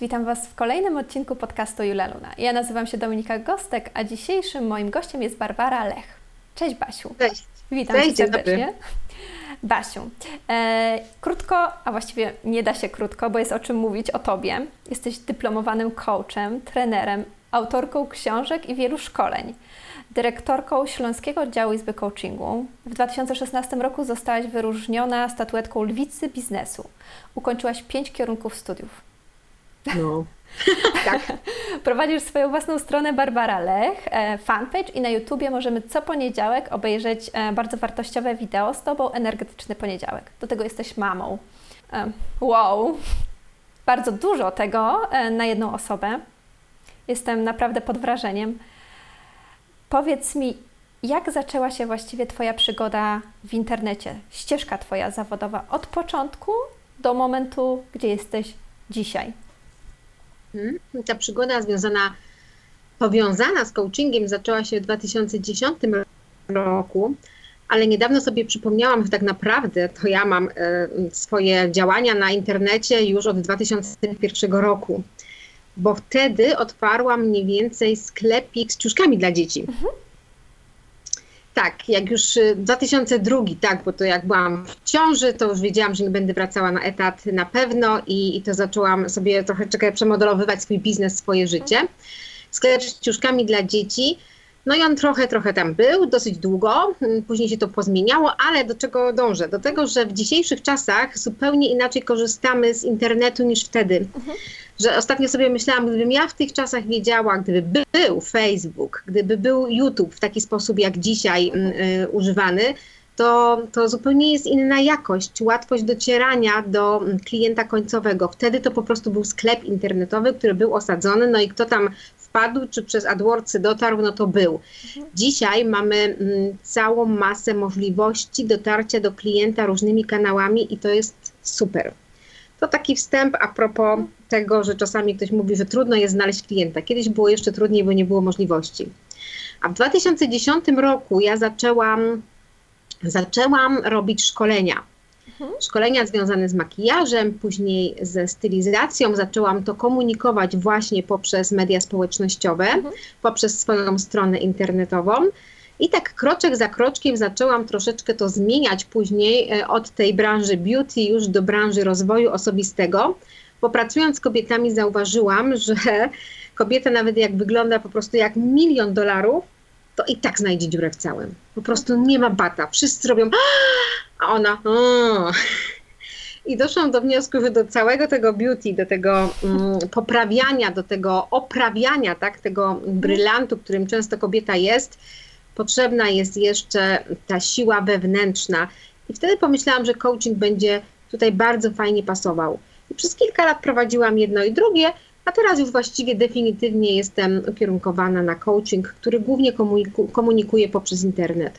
Witam Was w kolejnym odcinku podcastu Jula Luna. Ja nazywam się Dominika Gostek, a dzisiejszym moim gościem jest Barbara Lech. Cześć Basiu. Cześć. Witam Cześć, Cię serdecznie. dobry. Basiu, e, krótko, a właściwie nie da się krótko, bo jest o czym mówić o Tobie. Jesteś dyplomowanym coachem, trenerem, autorką książek i wielu szkoleń. Dyrektorką Śląskiego Oddziału Izby Coachingu. W 2016 roku zostałaś wyróżniona statuetką Lwicy Biznesu. Ukończyłaś pięć kierunków studiów. No. tak. Prowadzisz swoją własną stronę Barbara Lech, e, fanpage i na YouTubie możemy co poniedziałek obejrzeć e, bardzo wartościowe wideo z Tobą, energetyczny poniedziałek. Do tego jesteś mamą. E, Wow! Bardzo dużo tego na jedną osobę. Jestem naprawdę pod wrażeniem. Powiedz mi, jak zaczęła się właściwie Twoja przygoda w internecie? Ścieżka Twoja zawodowa od początku do momentu, gdzie jesteś dzisiaj. Mhm. Ta przygoda związana, powiązana z coachingiem zaczęła się w 2010 roku, ale niedawno sobie przypomniałam, że tak naprawdę to ja mam e, swoje działania na internecie już od 2001 roku, bo wtedy otwarłam mniej więcej sklepik z ciuszkami dla dzieci. Tak, jak już y, 2002, tak, bo to jak byłam w ciąży, to już wiedziałam, że nie będę wracała na etat na pewno i, i to zaczęłam sobie trochę czekaj, przemodelowywać swój biznes, swoje życie. Sklep z ciuszkami dla dzieci. No i on trochę, trochę tam był, dosyć długo, mm, później się to pozmieniało, ale do czego dążę? Do tego, że w dzisiejszych czasach zupełnie inaczej korzystamy z internetu niż wtedy. Że ostatnio sobie myślałam, gdybym ja w tych czasach wiedziała, gdyby był Facebook, gdyby był YouTube w taki sposób jak dzisiaj mm, y, używany, to, to zupełnie jest inna jakość, łatwość docierania do mm, klienta końcowego. Wtedy to po prostu był sklep internetowy, który był osadzony, no i kto tam wpadł, czy przez AdWordsy dotarł, no to był. Dzisiaj mamy mm, całą masę możliwości dotarcia do klienta różnymi kanałami i to jest super. To taki wstęp a propos tego, że czasami ktoś mówi, że trudno jest znaleźć klienta. Kiedyś było jeszcze trudniej, bo nie było możliwości. A w 2010 roku ja zaczęłam, zaczęłam robić szkolenia. Szkolenia związane z makijażem, później ze stylizacją. Zaczęłam to komunikować właśnie poprzez media społecznościowe, poprzez swoją stronę internetową. I tak kroczek za kroczkiem zaczęłam troszeczkę to zmieniać później e, od tej branży beauty już do branży rozwoju osobistego. Bo pracując z kobietami zauważyłam, że kobieta nawet jak wygląda po prostu jak milion dolarów, to i tak znajdzie dziurę w całym. Po prostu nie ma bata. Wszyscy robią, a ona. "O". I doszłam do wniosku, że do całego tego beauty, do tego mm, poprawiania, do tego oprawiania, tak, tego brylantu, którym często kobieta jest, potrzebna jest jeszcze ta siła wewnętrzna. I wtedy pomyślałam, że coaching będzie tutaj bardzo fajnie pasował. I przez kilka lat prowadziłam jedno i drugie, a teraz już właściwie definitywnie jestem ukierunkowana na coaching, który głównie komuniku- komunikuje poprzez internet.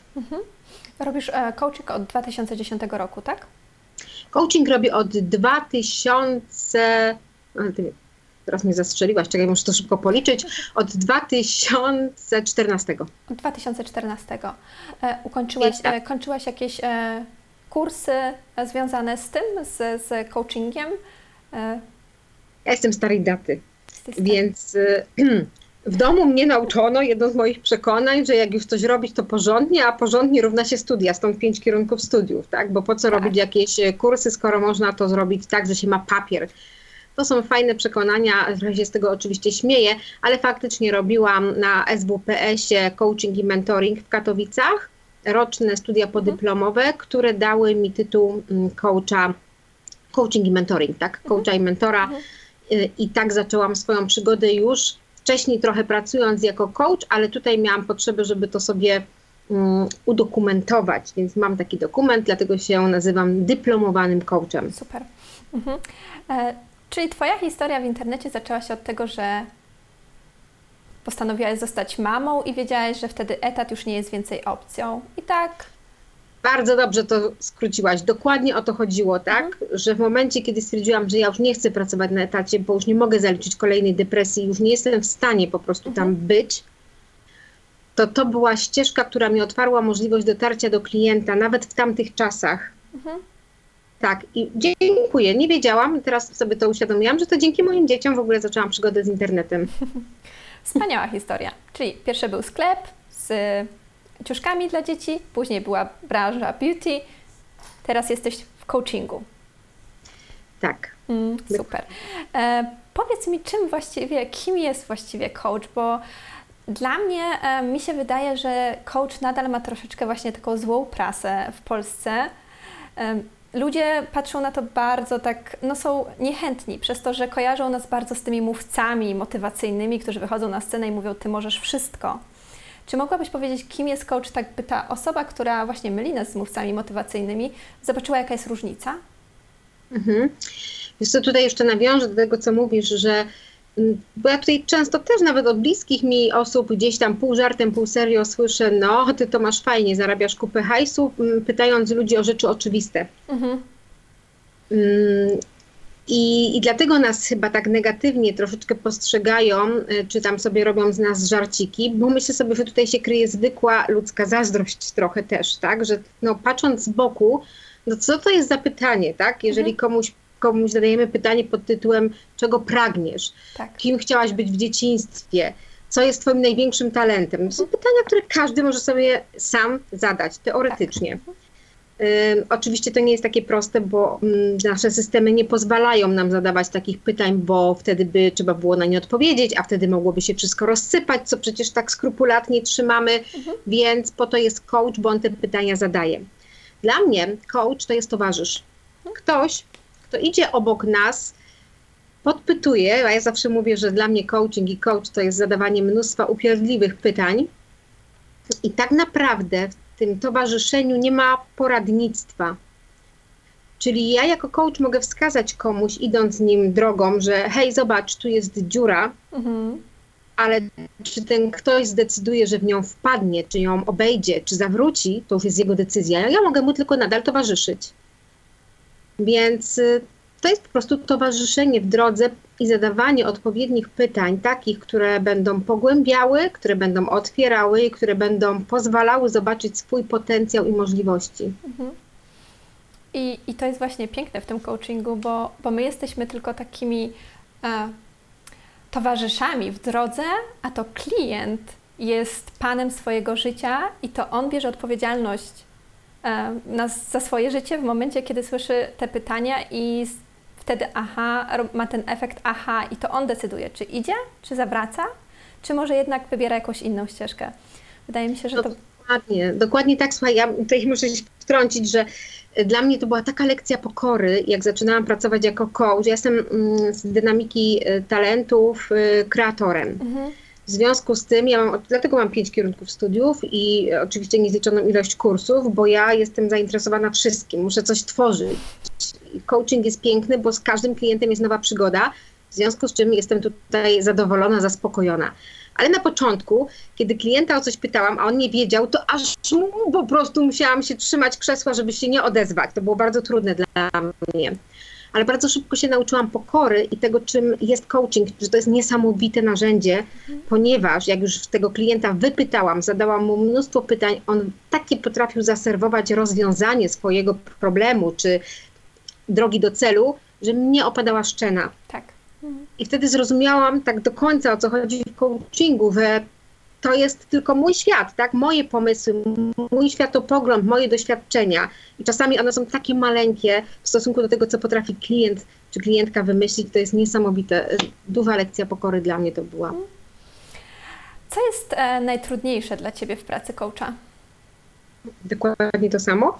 Robisz e, coaching od 2010 roku, tak? Coaching robię od 2000. a, ty Teraz mnie zastrzeliłaś, czekaj, muszę to szybko policzyć. Od 2014. Od 2014. E, ukończyłaś, lat. e, kończyłaś jakieś kursy związane z tym, z, z coachingiem? E, Ja jestem starej daty, więc y, w domu mnie nauczono, jedno z moich przekonań, że jak już coś robić, to porządnie, a porządnie równa się studia, stąd pięć kierunków studiów, tak? Bo po co Tak. robić jakieś e, kursy, skoro można to zrobić tak, że się ma papier. To są fajne przekonania, trochę się z tego oczywiście śmieję, ale faktycznie robiłam na SWPS-ie coaching i mentoring w Katowicach, roczne studia podyplomowe, które dały mi tytuł mm, coacha, coaching i mentoring, tak? Coacha i mentora. Y, I tak zaczęłam swoją przygodę już wcześniej trochę pracując jako coach, ale tutaj miałam potrzebę, żeby to sobie um, udokumentować, więc mam taki dokument, dlatego się nazywam dyplomowanym coachem. Super. Mhm. E, czyli Twoja historia w internecie zaczęła się od tego, że postanowiłaś zostać mamą i wiedziałaś, że wtedy etat już nie jest więcej opcją. I tak. Bardzo dobrze to skróciłaś. Dokładnie o to chodziło, tak? Mhm. Że w momencie, kiedy stwierdziłam, że ja już nie chcę pracować na etacie, bo już nie mogę zaliczyć kolejnej depresji, już nie jestem w stanie po prostu mhm. tam być, to to była ścieżka, która mi otwarła możliwość dotarcia do klienta, nawet w tamtych czasach. Mhm. Tak, i dziękuję. Nie wiedziałam, teraz sobie to uświadomiłam, że to dzięki moim dzieciom w ogóle zaczęłam przygodę z internetem. Wspaniała historia. Czyli pierwszy był sklep z ciuszkami dla dzieci, później była branża beauty, teraz jesteś w coachingu. Tak. Mm, super. E, powiedz mi, czym właściwie, kim jest właściwie coach, bo dla mnie e, mi się wydaje, że coach nadal ma troszeczkę właśnie taką złą prasę w Polsce. E, ludzie patrzą na to bardzo tak, no są niechętni przez to, że kojarzą nas bardzo z tymi mówcami motywacyjnymi, którzy wychodzą na scenę i mówią, ty możesz wszystko. Czy mogłabyś powiedzieć, kim jest coach, tak by ta osoba, która właśnie myli nas z mówcami motywacyjnymi, zobaczyła, jaka jest różnica? Mhm. Wiesz co, tutaj jeszcze nawiążę do tego, co mówisz, że mm, bo ja tutaj często też nawet od bliskich mi osób gdzieś tam pół żartem, pół serio słyszę, no ty to masz fajnie, zarabiasz kupę hajsu, mm, pytając ludzi o rzeczy oczywiste. Mhm. I, I dlatego nas chyba tak negatywnie troszeczkę postrzegają, y, czy tam sobie robią z nas żarciki, bo myślę sobie, że tutaj się kryje zwykła ludzka zazdrość trochę też, tak? Że no, patrząc z boku, no co to jest za pytanie, tak? Jeżeli mhm. komuś, komuś zadajemy pytanie pod tytułem, czego pragniesz, tak. kim chciałaś być w dzieciństwie, co jest Twoim największym talentem? To są pytania, które każdy może sobie sam zadać, teoretycznie. Tak. Oczywiście to nie jest takie proste, bo mm, nasze systemy nie pozwalają nam zadawać takich pytań, bo wtedy by trzeba było na nie odpowiedzieć, a wtedy mogłoby się wszystko rozsypać, co przecież tak skrupulatnie trzymamy, mhm. więc po to jest coach, bo on te pytania zadaje. Dla mnie coach to jest towarzysz. Ktoś, kto idzie obok nas, podpytuje, a ja zawsze mówię, że dla mnie coaching i coach to jest zadawanie mnóstwa upierdliwych pytań. I tak naprawdę w tym towarzyszeniu nie ma poradnictwa. Czyli ja jako coach mogę wskazać komuś, idąc nim drogą, że hej, zobacz, tu jest dziura, mhm. ale czy ten ktoś zdecyduje, że w nią wpadnie, czy ją obejdzie, czy zawróci, to już jest jego decyzja. Ja mogę mu tylko nadal towarzyszyć. Więc y, to jest po prostu towarzyszenie w drodze i zadawanie odpowiednich pytań, takich, które będą pogłębiały, które będą otwierały i które będą pozwalały zobaczyć swój potencjał i możliwości. Mhm. I, I to jest właśnie piękne w tym coachingu, bo, bo my jesteśmy tylko takimi e, towarzyszami w drodze, a to klient jest panem swojego życia i to on bierze odpowiedzialność e, na, za swoje życie w momencie, kiedy słyszy te pytania i wtedy aha, ma ten efekt aha i to on decyduje, czy idzie, czy zawraca, czy może jednak wybiera jakąś inną ścieżkę. Wydaje mi się, że to... Dokładnie, dokładnie tak. Słuchaj, ja tutaj muszę się wtrącić, że y, dla mnie to była taka lekcja pokory, jak zaczynałam pracować jako coach. Ja jestem mm, z dynamiki y, talentów y, kreatorem. Mhm. W związku z tym, ja mam, dlatego mam pięć kierunków studiów i oczywiście niezliczoną ilość kursów, bo ja jestem zainteresowana wszystkim, muszę coś tworzyć coaching jest piękny, bo z każdym klientem jest nowa przygoda, w związku z czym jestem tutaj zadowolona, zaspokojona. Ale na początku, kiedy klienta o coś pytałam, a on nie wiedział, to aż mu po prostu musiałam się trzymać krzesła, żeby się nie odezwać. To było bardzo trudne dla mnie. Ale bardzo szybko się nauczyłam pokory i tego, czym jest coaching, że to jest niesamowite narzędzie, mhm. ponieważ jak już tego klienta wypytałam, zadałam mu mnóstwo pytań, on takie potrafił zaserwować rozwiązanie swojego problemu, czy drogi do celu, że mnie opadała szczena. Tak. I wtedy zrozumiałam tak do końca, o co chodzi w coachingu, że to jest tylko mój świat, tak? Moje pomysły, mój światopogląd, moje doświadczenia. I czasami one są takie maleńkie w stosunku do tego, co potrafi klient czy klientka wymyślić. To jest niesamowite. Duża lekcja pokory dla mnie to była. Co jest e, najtrudniejsze dla Ciebie w pracy coacha? Dokładnie to samo.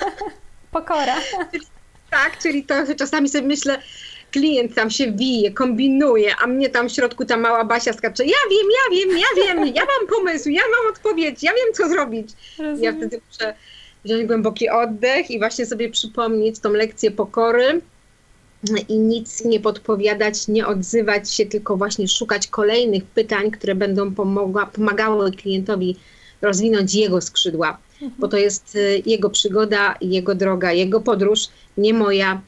Pokora. Tak, czyli to czasami sobie myślę, klient tam się wije, kombinuje, a mnie tam w środku ta mała Basia skacze, ja wiem, ja wiem, ja wiem, ja mam pomysł, ja mam odpowiedź, ja wiem co zrobić. Rozumiem. Ja wtedy muszę wziąć głęboki oddech i właśnie sobie przypomnieć tą lekcję pokory i nic nie podpowiadać, nie odzywać się, tylko właśnie szukać kolejnych pytań, które będą pomogła, pomagały klientowi rozwinąć jego skrzydła, bo to jest y, jego przygoda, jego droga, jego podróż, nie moja.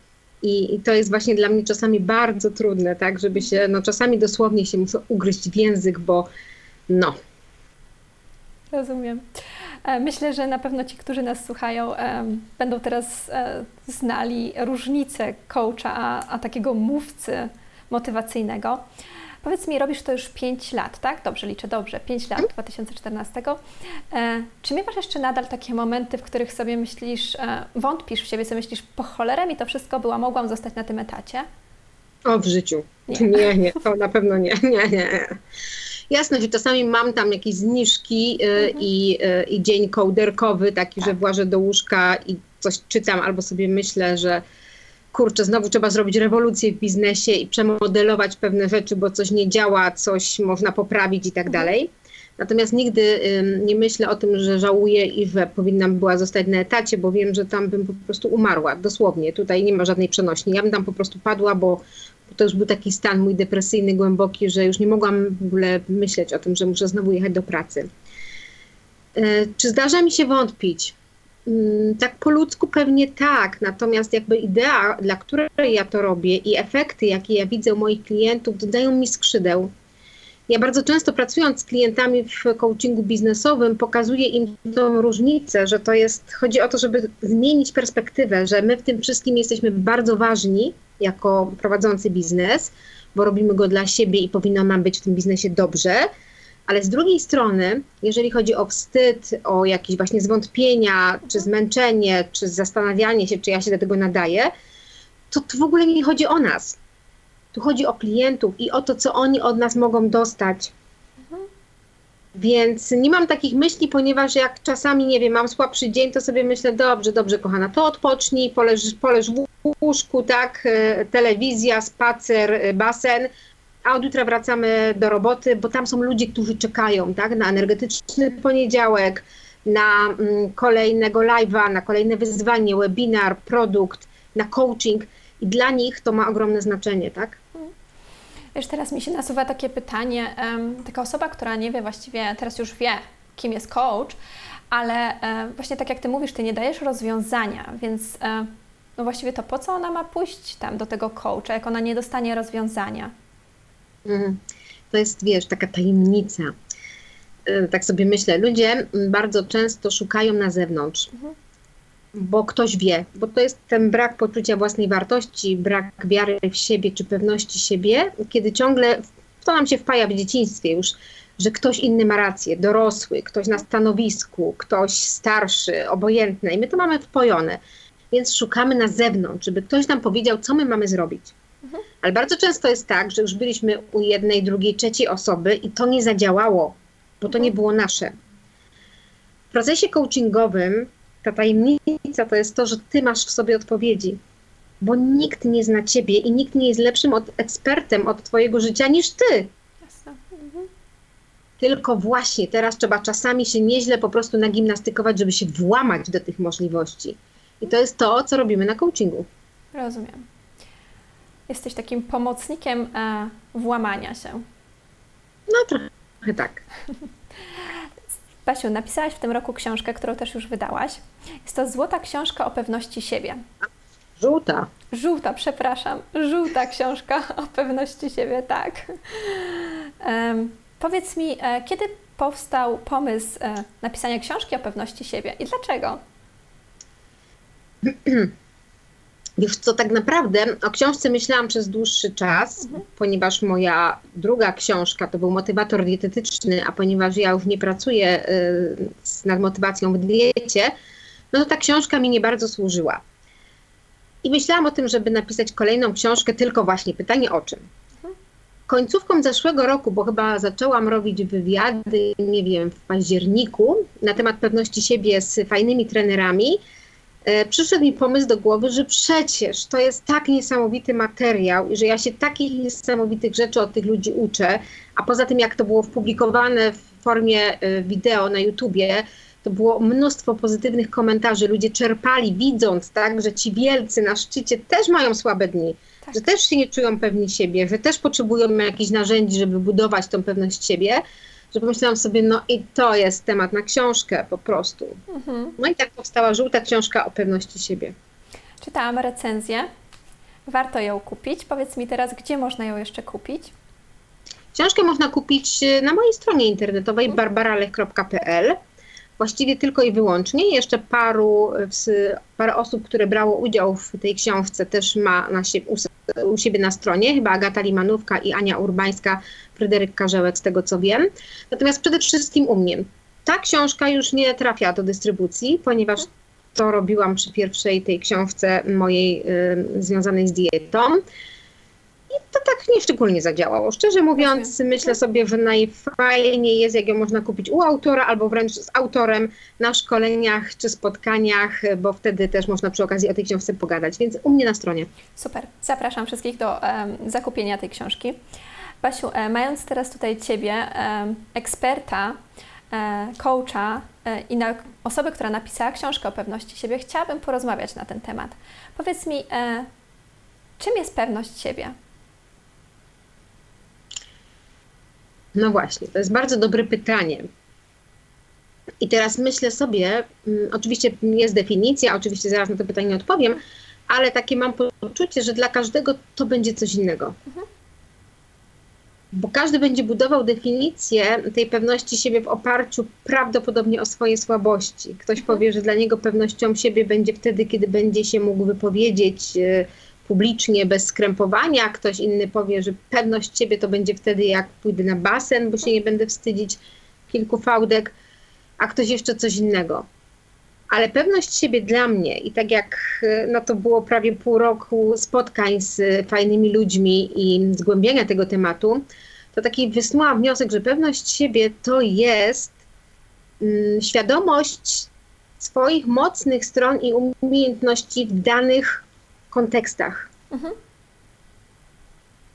I, I to jest właśnie dla mnie czasami bardzo trudne, tak, żeby się, no czasami dosłownie się muszę ugryźć w język, bo no, Rozumiem. E, Myślę, że na pewno ci, którzy nas słuchają, em, będą teraz e, znali różnicę coacha, a, a takiego mówcy motywacyjnego. Powiedz mi, robisz to już 5 lat, tak? Dobrze, liczę dobrze. 5 lat, 2014. E, czy miewasz jeszcze nadal takie momenty, w których sobie myślisz, e, wątpisz w siebie, sobie myślisz, po cholerę mi to wszystko była, mogłam zostać na tym etacie? O, w życiu. Nie. Nie, nie, to na pewno nie, nie, nie. Jasne, że czasami mam tam jakieś zniżki y, i, y, i dzień kołderkowy, taki, że włażę do łóżka i coś czytam albo sobie myślę, że kurczę, znowu trzeba zrobić rewolucję w biznesie i przemodelować pewne rzeczy, bo coś nie działa, coś można poprawić i tak dalej. Natomiast nigdy nie myślę o tym, że żałuję i że powinnam była zostać na etacie, bo wiem, że tam bym po prostu umarła, dosłownie. Tutaj nie ma żadnej przenośni. Ja bym tam po prostu padła, bo bo to już był taki stan mój depresyjny, głęboki, że już nie mogłam w ogóle myśleć o tym, że muszę znowu jechać do pracy. E, Czy zdarza mi się wątpić? Mm, Tak po ludzku pewnie tak, natomiast jakby idea, dla której ja to robię i efekty, jakie ja widzę u moich klientów, dodają mi skrzydeł. Ja bardzo często pracując z klientami w coachingu biznesowym, pokazuję im tą różnicę, że to jest, chodzi o to, żeby zmienić perspektywę, że my w tym wszystkim jesteśmy bardzo ważni jako prowadzący biznes, bo robimy go dla siebie i powinno nam być w tym biznesie dobrze. Ale z drugiej strony, jeżeli chodzi o wstyd, o jakieś właśnie zwątpienia, czy zmęczenie, czy zastanawianie się, czy ja się do tego nadaję, to tu w ogóle nie chodzi o nas. Tu chodzi o klientów i o to, co oni od nas mogą dostać. Więc nie mam takich myśli, ponieważ jak czasami, nie wiem, mam słabszy dzień, to sobie myślę, dobrze, dobrze, kochana, to odpocznij, poleż, poleż w łóżku, tak, e, telewizja, spacer, e, basen, a od jutra wracamy do roboty, bo tam są ludzie, którzy czekają, tak, na energetyczny poniedziałek, na mm, kolejnego live'a, na kolejne wyzwanie, webinar, produkt, na coaching i dla nich to ma ogromne znaczenie, tak? Wiesz, teraz mi się nasuwa takie pytanie, taka osoba, która nie wie właściwie, teraz już wie, kim jest coach, ale e, właśnie tak jak Ty mówisz, Ty nie dajesz rozwiązania, więc e, no właściwie to po co ona ma pójść tam do tego coacha, jak ona nie dostanie rozwiązania? Mhm. To jest, wiesz, taka tajemnica. Y, Tak sobie myślę. Ludzie bardzo często szukają na zewnątrz, bo ktoś wie, bo to jest ten brak poczucia własnej wartości, brak wiary w siebie czy pewności siebie, kiedy ciągle to nam się wpaja w dzieciństwie już, że ktoś inny ma rację, dorosły, ktoś na stanowisku, ktoś starszy, obojętny i my to mamy wpojone. Więc szukamy na zewnątrz, żeby ktoś nam powiedział, co my mamy zrobić. Ale bardzo często jest tak, że już byliśmy u jednej, drugiej, trzeciej osoby i to nie zadziałało, bo to nie było nasze. W procesie coachingowym ta tajemnica to jest to, że ty masz w sobie odpowiedzi, bo nikt nie zna ciebie i nikt nie jest lepszym od, ekspertem od twojego życia niż ty. Jasne. Tylko właśnie teraz trzeba czasami się nieźle po prostu nagimnastykować, żeby się włamać do tych możliwości. I to jest to, co robimy na coachingu. Rozumiem. Jesteś takim pomocnikiem e, włamania się. No trochę tak. Basiu, napisałaś w tym roku książkę, którą też już wydałaś. Jest to Złota Książka o pewności siebie. Żółta. Żółta, przepraszam, żółta książka o pewności siebie, tak. Em, powiedz mi, e, kiedy powstał pomysł e, napisania książki o pewności siebie i dlaczego? Wiesz co, tak naprawdę o książce myślałam przez dłuższy czas, ponieważ moja druga książka to był motywator dietetyczny, a ponieważ ja już nie pracuję y, nad motywacją w diecie, no to ta książka mi nie bardzo służyła. I myślałam o tym, żeby napisać kolejną książkę, tylko właśnie pytanie o czym. Końcówką zeszłego roku, bo chyba zaczęłam robić wywiady, nie wiem, w październiku na temat pewności siebie z fajnymi trenerami, przyszedł mi pomysł do głowy, że przecież to jest tak niesamowity materiał i że ja się takich niesamowitych rzeczy od tych ludzi uczę, a poza tym jak to było wpublikowane w formie e, wideo na YouTubie, to było mnóstwo pozytywnych komentarzy. Ludzie czerpali, widząc, tak, że ci wielcy na szczycie też mają słabe dni, tak. że też się nie czują pewni siebie, że też potrzebują jakichś narzędzi, żeby budować tą pewność siebie. Że pomyślałam sobie, no i to jest temat na książkę po prostu. Mhm. No i tak powstała żółta książka o pewności siebie. Czytałam recenzję. Warto ją kupić. Powiedz mi teraz, gdzie można ją jeszcze kupić? Książkę można kupić na mojej stronie internetowej mhm. barbaralech.pl właściwie tylko i wyłącznie. Jeszcze paru, parę osób, które brało udział w tej książce też ma na siebie, u, siebie na stronie, chyba Agata Limanówka i Ania Urbańska, Fryderyk Karzełek, z tego co wiem. Natomiast przede wszystkim u mnie. Ta książka już nie trafia do dystrybucji, ponieważ to robiłam przy pierwszej tej książce mojej y, związanej z dietą. I to tak nieszczególnie zadziałało. Szczerze mówiąc, myślę sobie, że najfajniej jest, jak ją można kupić u autora albo wręcz z autorem na szkoleniach czy spotkaniach, bo wtedy też można przy okazji o tej książce pogadać. Więc u mnie na stronie. Super. Zapraszam wszystkich do um, zakupienia tej książki. Basiu, e, mając teraz tutaj Ciebie, e, eksperta, e, coacha i na osobę, która napisała książkę o pewności siebie, chciałabym porozmawiać na ten temat. Powiedz mi, czym jest pewność siebie? No właśnie, to jest bardzo dobre pytanie. I teraz myślę sobie, mm, oczywiście jest definicja, oczywiście zaraz na to pytanie odpowiem, ale takie mam poczucie, że dla każdego to będzie coś innego. Mhm. Bo każdy będzie budował definicję tej pewności siebie w oparciu prawdopodobnie o swoje słabości. Ktoś mhm. powie, że dla niego pewnością siebie będzie wtedy, kiedy będzie się mógł wypowiedzieć y, publicznie, bez skrępowania. Ktoś inny powie, że pewność siebie to będzie wtedy, jak pójdę na basen, bo się nie będę wstydzić kilku fałdek, a ktoś jeszcze coś innego. Ale pewność siebie dla mnie i tak jak no to było prawie pół roku spotkań z fajnymi ludźmi i zgłębiania tego tematu, to taki wysnułam wniosek, że pewność siebie to jest mm, świadomość swoich mocnych stron i umiejętności w danych kontekstach. Mhm.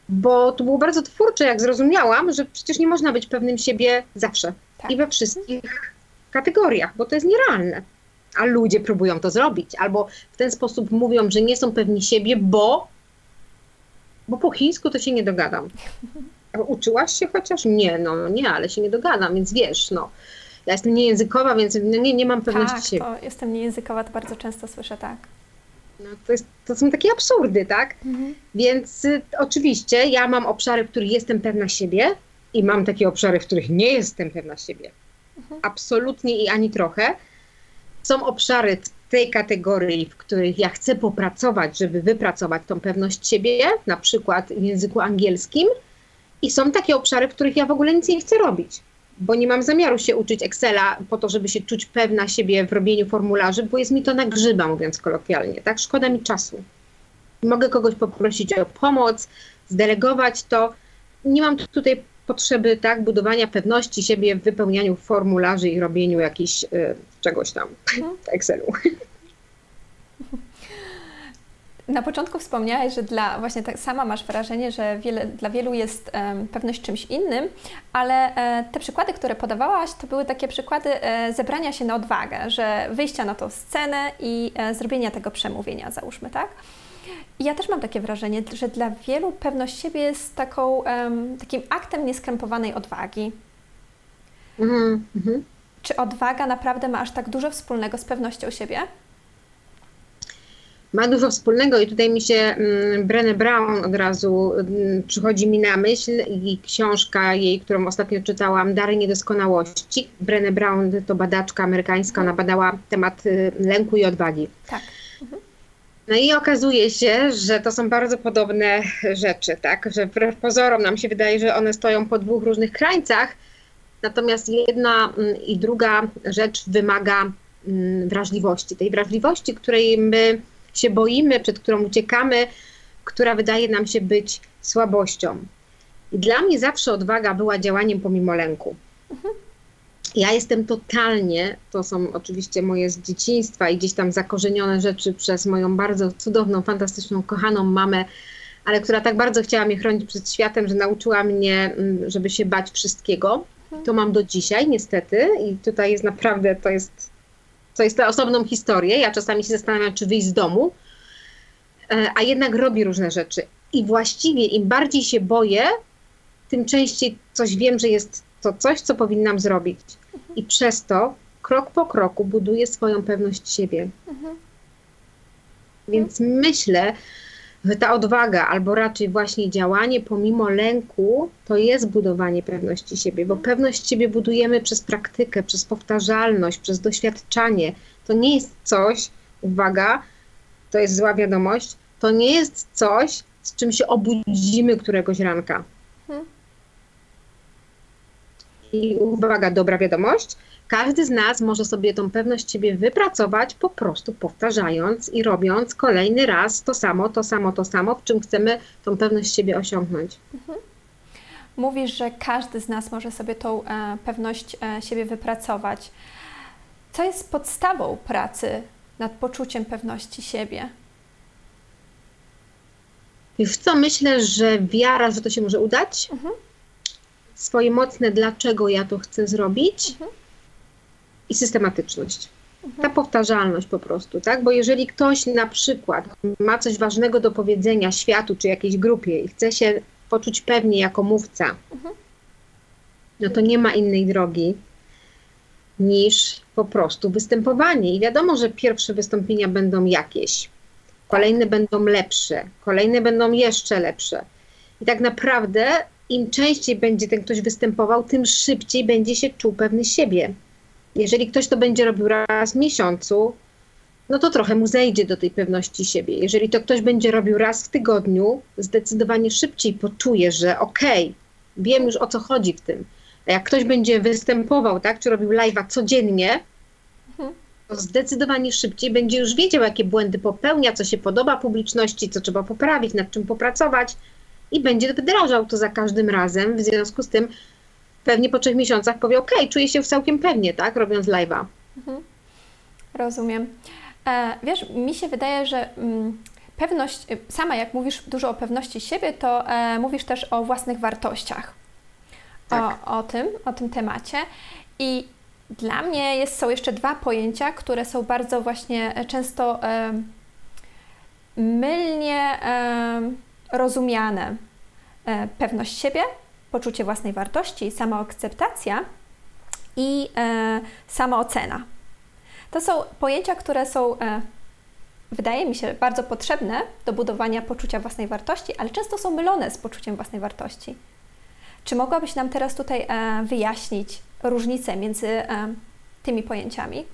Bo to było bardzo twórcze, jak zrozumiałam, że przecież nie można być pewnym siebie zawsze tak. i we wszystkich kategoriach, bo to jest nierealne. A ludzie próbują to zrobić, albo w ten sposób mówią, że nie są pewni siebie, bo, bo po chińsku to się nie dogadam. Uczyłaś się chociaż? Nie, no nie, ale się nie dogadam, więc wiesz, no. Ja jestem niejęzykowa, więc nie, nie mam pewności tak, siebie. To jestem niejęzykowa, to bardzo często słyszę tak. No, to, jest, to są takie absurdy, tak? Mhm. Więc y, oczywiście ja mam obszary, w których jestem pewna siebie i mam takie obszary, w których nie jestem pewna siebie. Mhm. Absolutnie i ani trochę. Są obszary tej kategorii, w których ja chcę popracować, żeby wypracować tą pewność siebie, na przykład w języku angielskim. I są takie obszary, w których ja w ogóle nic nie chcę robić bo nie mam zamiaru się uczyć Excela po to, żeby się czuć pewna siebie w robieniu formularzy, bo jest mi to na grzyba, mówiąc kolokwialnie, tak? Szkoda mi czasu. Mogę kogoś poprosić o pomoc, zdelegować to. Nie mam tutaj potrzeby, tak, budowania pewności siebie w wypełnianiu formularzy i robieniu jakiś y, czegoś tam mhm. w Excelu. Na początku wspomniałaś, że dla, właśnie tak sama masz wrażenie, że wiele, dla wielu jest um, pewność czymś innym, ale e, te przykłady, które podawałaś, to były takie przykłady e, zebrania się na odwagę, że wyjścia na tą scenę i e, zrobienia tego przemówienia, załóżmy, tak? Ja też mam takie wrażenie, że dla wielu pewność siebie jest taką, takim aktem nieskrępowanej odwagi. Mm -hmm. Czy odwaga naprawdę ma aż tak dużo wspólnego z pewnością siebie? ma dużo wspólnego i tutaj mi się mm, Brené Brown od razu mm, przychodzi mi na myśl i książka jej, którą ostatnio czytałam, Dary Niedoskonałości. Brené Brown to badaczka amerykańska, ona badała temat y, lęku i odwagi. Tak. No i okazuje się, że to są bardzo podobne rzeczy, tak? Że wbrew pozorom nam się wydaje, że one stoją po dwóch różnych krańcach, natomiast jedna mm, i druga rzecz wymaga wrażliwości. Tej wrażliwości, której my się boimy, przed którą uciekamy, która wydaje nam się być słabością. I dla mnie zawsze odwaga była działaniem pomimo lęku. Mhm. Ja jestem totalnie, to są oczywiście moje z dzieciństwa i gdzieś tam zakorzenione rzeczy przez moją bardzo cudowną, fantastyczną, kochaną mamę, ale która tak bardzo chciała mnie chronić przed światem, że nauczyła mnie, mm, żeby się bać wszystkiego. To mam do dzisiaj, niestety, i tutaj jest naprawdę, to jest, to jest ta osobną historię. Ja czasami się zastanawiam, czy wyjść z domu, e, a jednak robi różne rzeczy. I właściwie im bardziej się boję, tym częściej coś wiem, że jest to coś, co powinnam zrobić. I przez to krok po kroku buduję swoją pewność siebie. Więc myślę, że ta odwaga, albo raczej właśnie działanie pomimo lęku, to jest budowanie pewności siebie, bo pewność siebie budujemy przez praktykę, przez powtarzalność, przez doświadczanie. To nie jest coś, uwaga, to jest zła wiadomość, to nie jest coś, z czym się obudzimy któregoś ranka. I uwaga, dobra wiadomość. Każdy z nas może sobie tą pewność siebie wypracować po prostu powtarzając i robiąc kolejny raz to samo, to samo, to samo, w czym chcemy tą pewność siebie osiągnąć. Mówisz, że każdy z nas może sobie tą e, pewność e, siebie wypracować. Co jest podstawą pracy nad poczuciem pewności siebie? Wiesz co, myślę, że wiara, że to się może udać, Mhm. Swoje mocne dlaczego ja to chcę zrobić Mhm. i systematyczność. Ta powtarzalność po prostu, tak? Bo jeżeli ktoś na przykład ma coś ważnego do powiedzenia światu czy jakiejś grupie i chce się poczuć pewnie jako mówca, no to nie ma innej drogi niż po prostu występowanie. I wiadomo, że pierwsze wystąpienia będą jakieś, kolejne będą lepsze, kolejne będą jeszcze lepsze. I tak naprawdę im częściej będzie ten ktoś występował, tym szybciej będzie się czuł pewny siebie. Jeżeli ktoś to będzie robił raz w miesiącu, no to trochę mu zejdzie do tej pewności siebie. Jeżeli to ktoś będzie robił raz w tygodniu, zdecydowanie szybciej poczuje, że okej, wiem już o co chodzi w tym. A jak ktoś będzie występował, tak, czy robił live'a codziennie, to zdecydowanie szybciej będzie już wiedział, jakie błędy popełnia, co się podoba publiczności, co trzeba poprawić, nad czym popracować i będzie wdrażał to za każdym razem. W związku z tym pewnie po trzech miesiącach powie, ok, czuję się całkiem pewnie, tak, robiąc live'a. Rozumiem. E, wiesz, mi się wydaje, że mm, pewność, y, sama jak mówisz dużo o pewności siebie, to e, mówisz też o własnych wartościach. Tak. O, o tym, o tym temacie. I dla mnie jest, są jeszcze dwa pojęcia, które są bardzo właśnie e, często e, mylnie rozumiane. E, pewność siebie, poczucie własnej wartości, samoakceptacja i e, samoocena. To są pojęcia, które są, e, wydaje mi się, bardzo potrzebne do budowania poczucia własnej wartości, ale często są mylone z poczuciem własnej wartości. Czy mogłabyś nam teraz tutaj wyjaśnić różnicę między tymi pojęciami?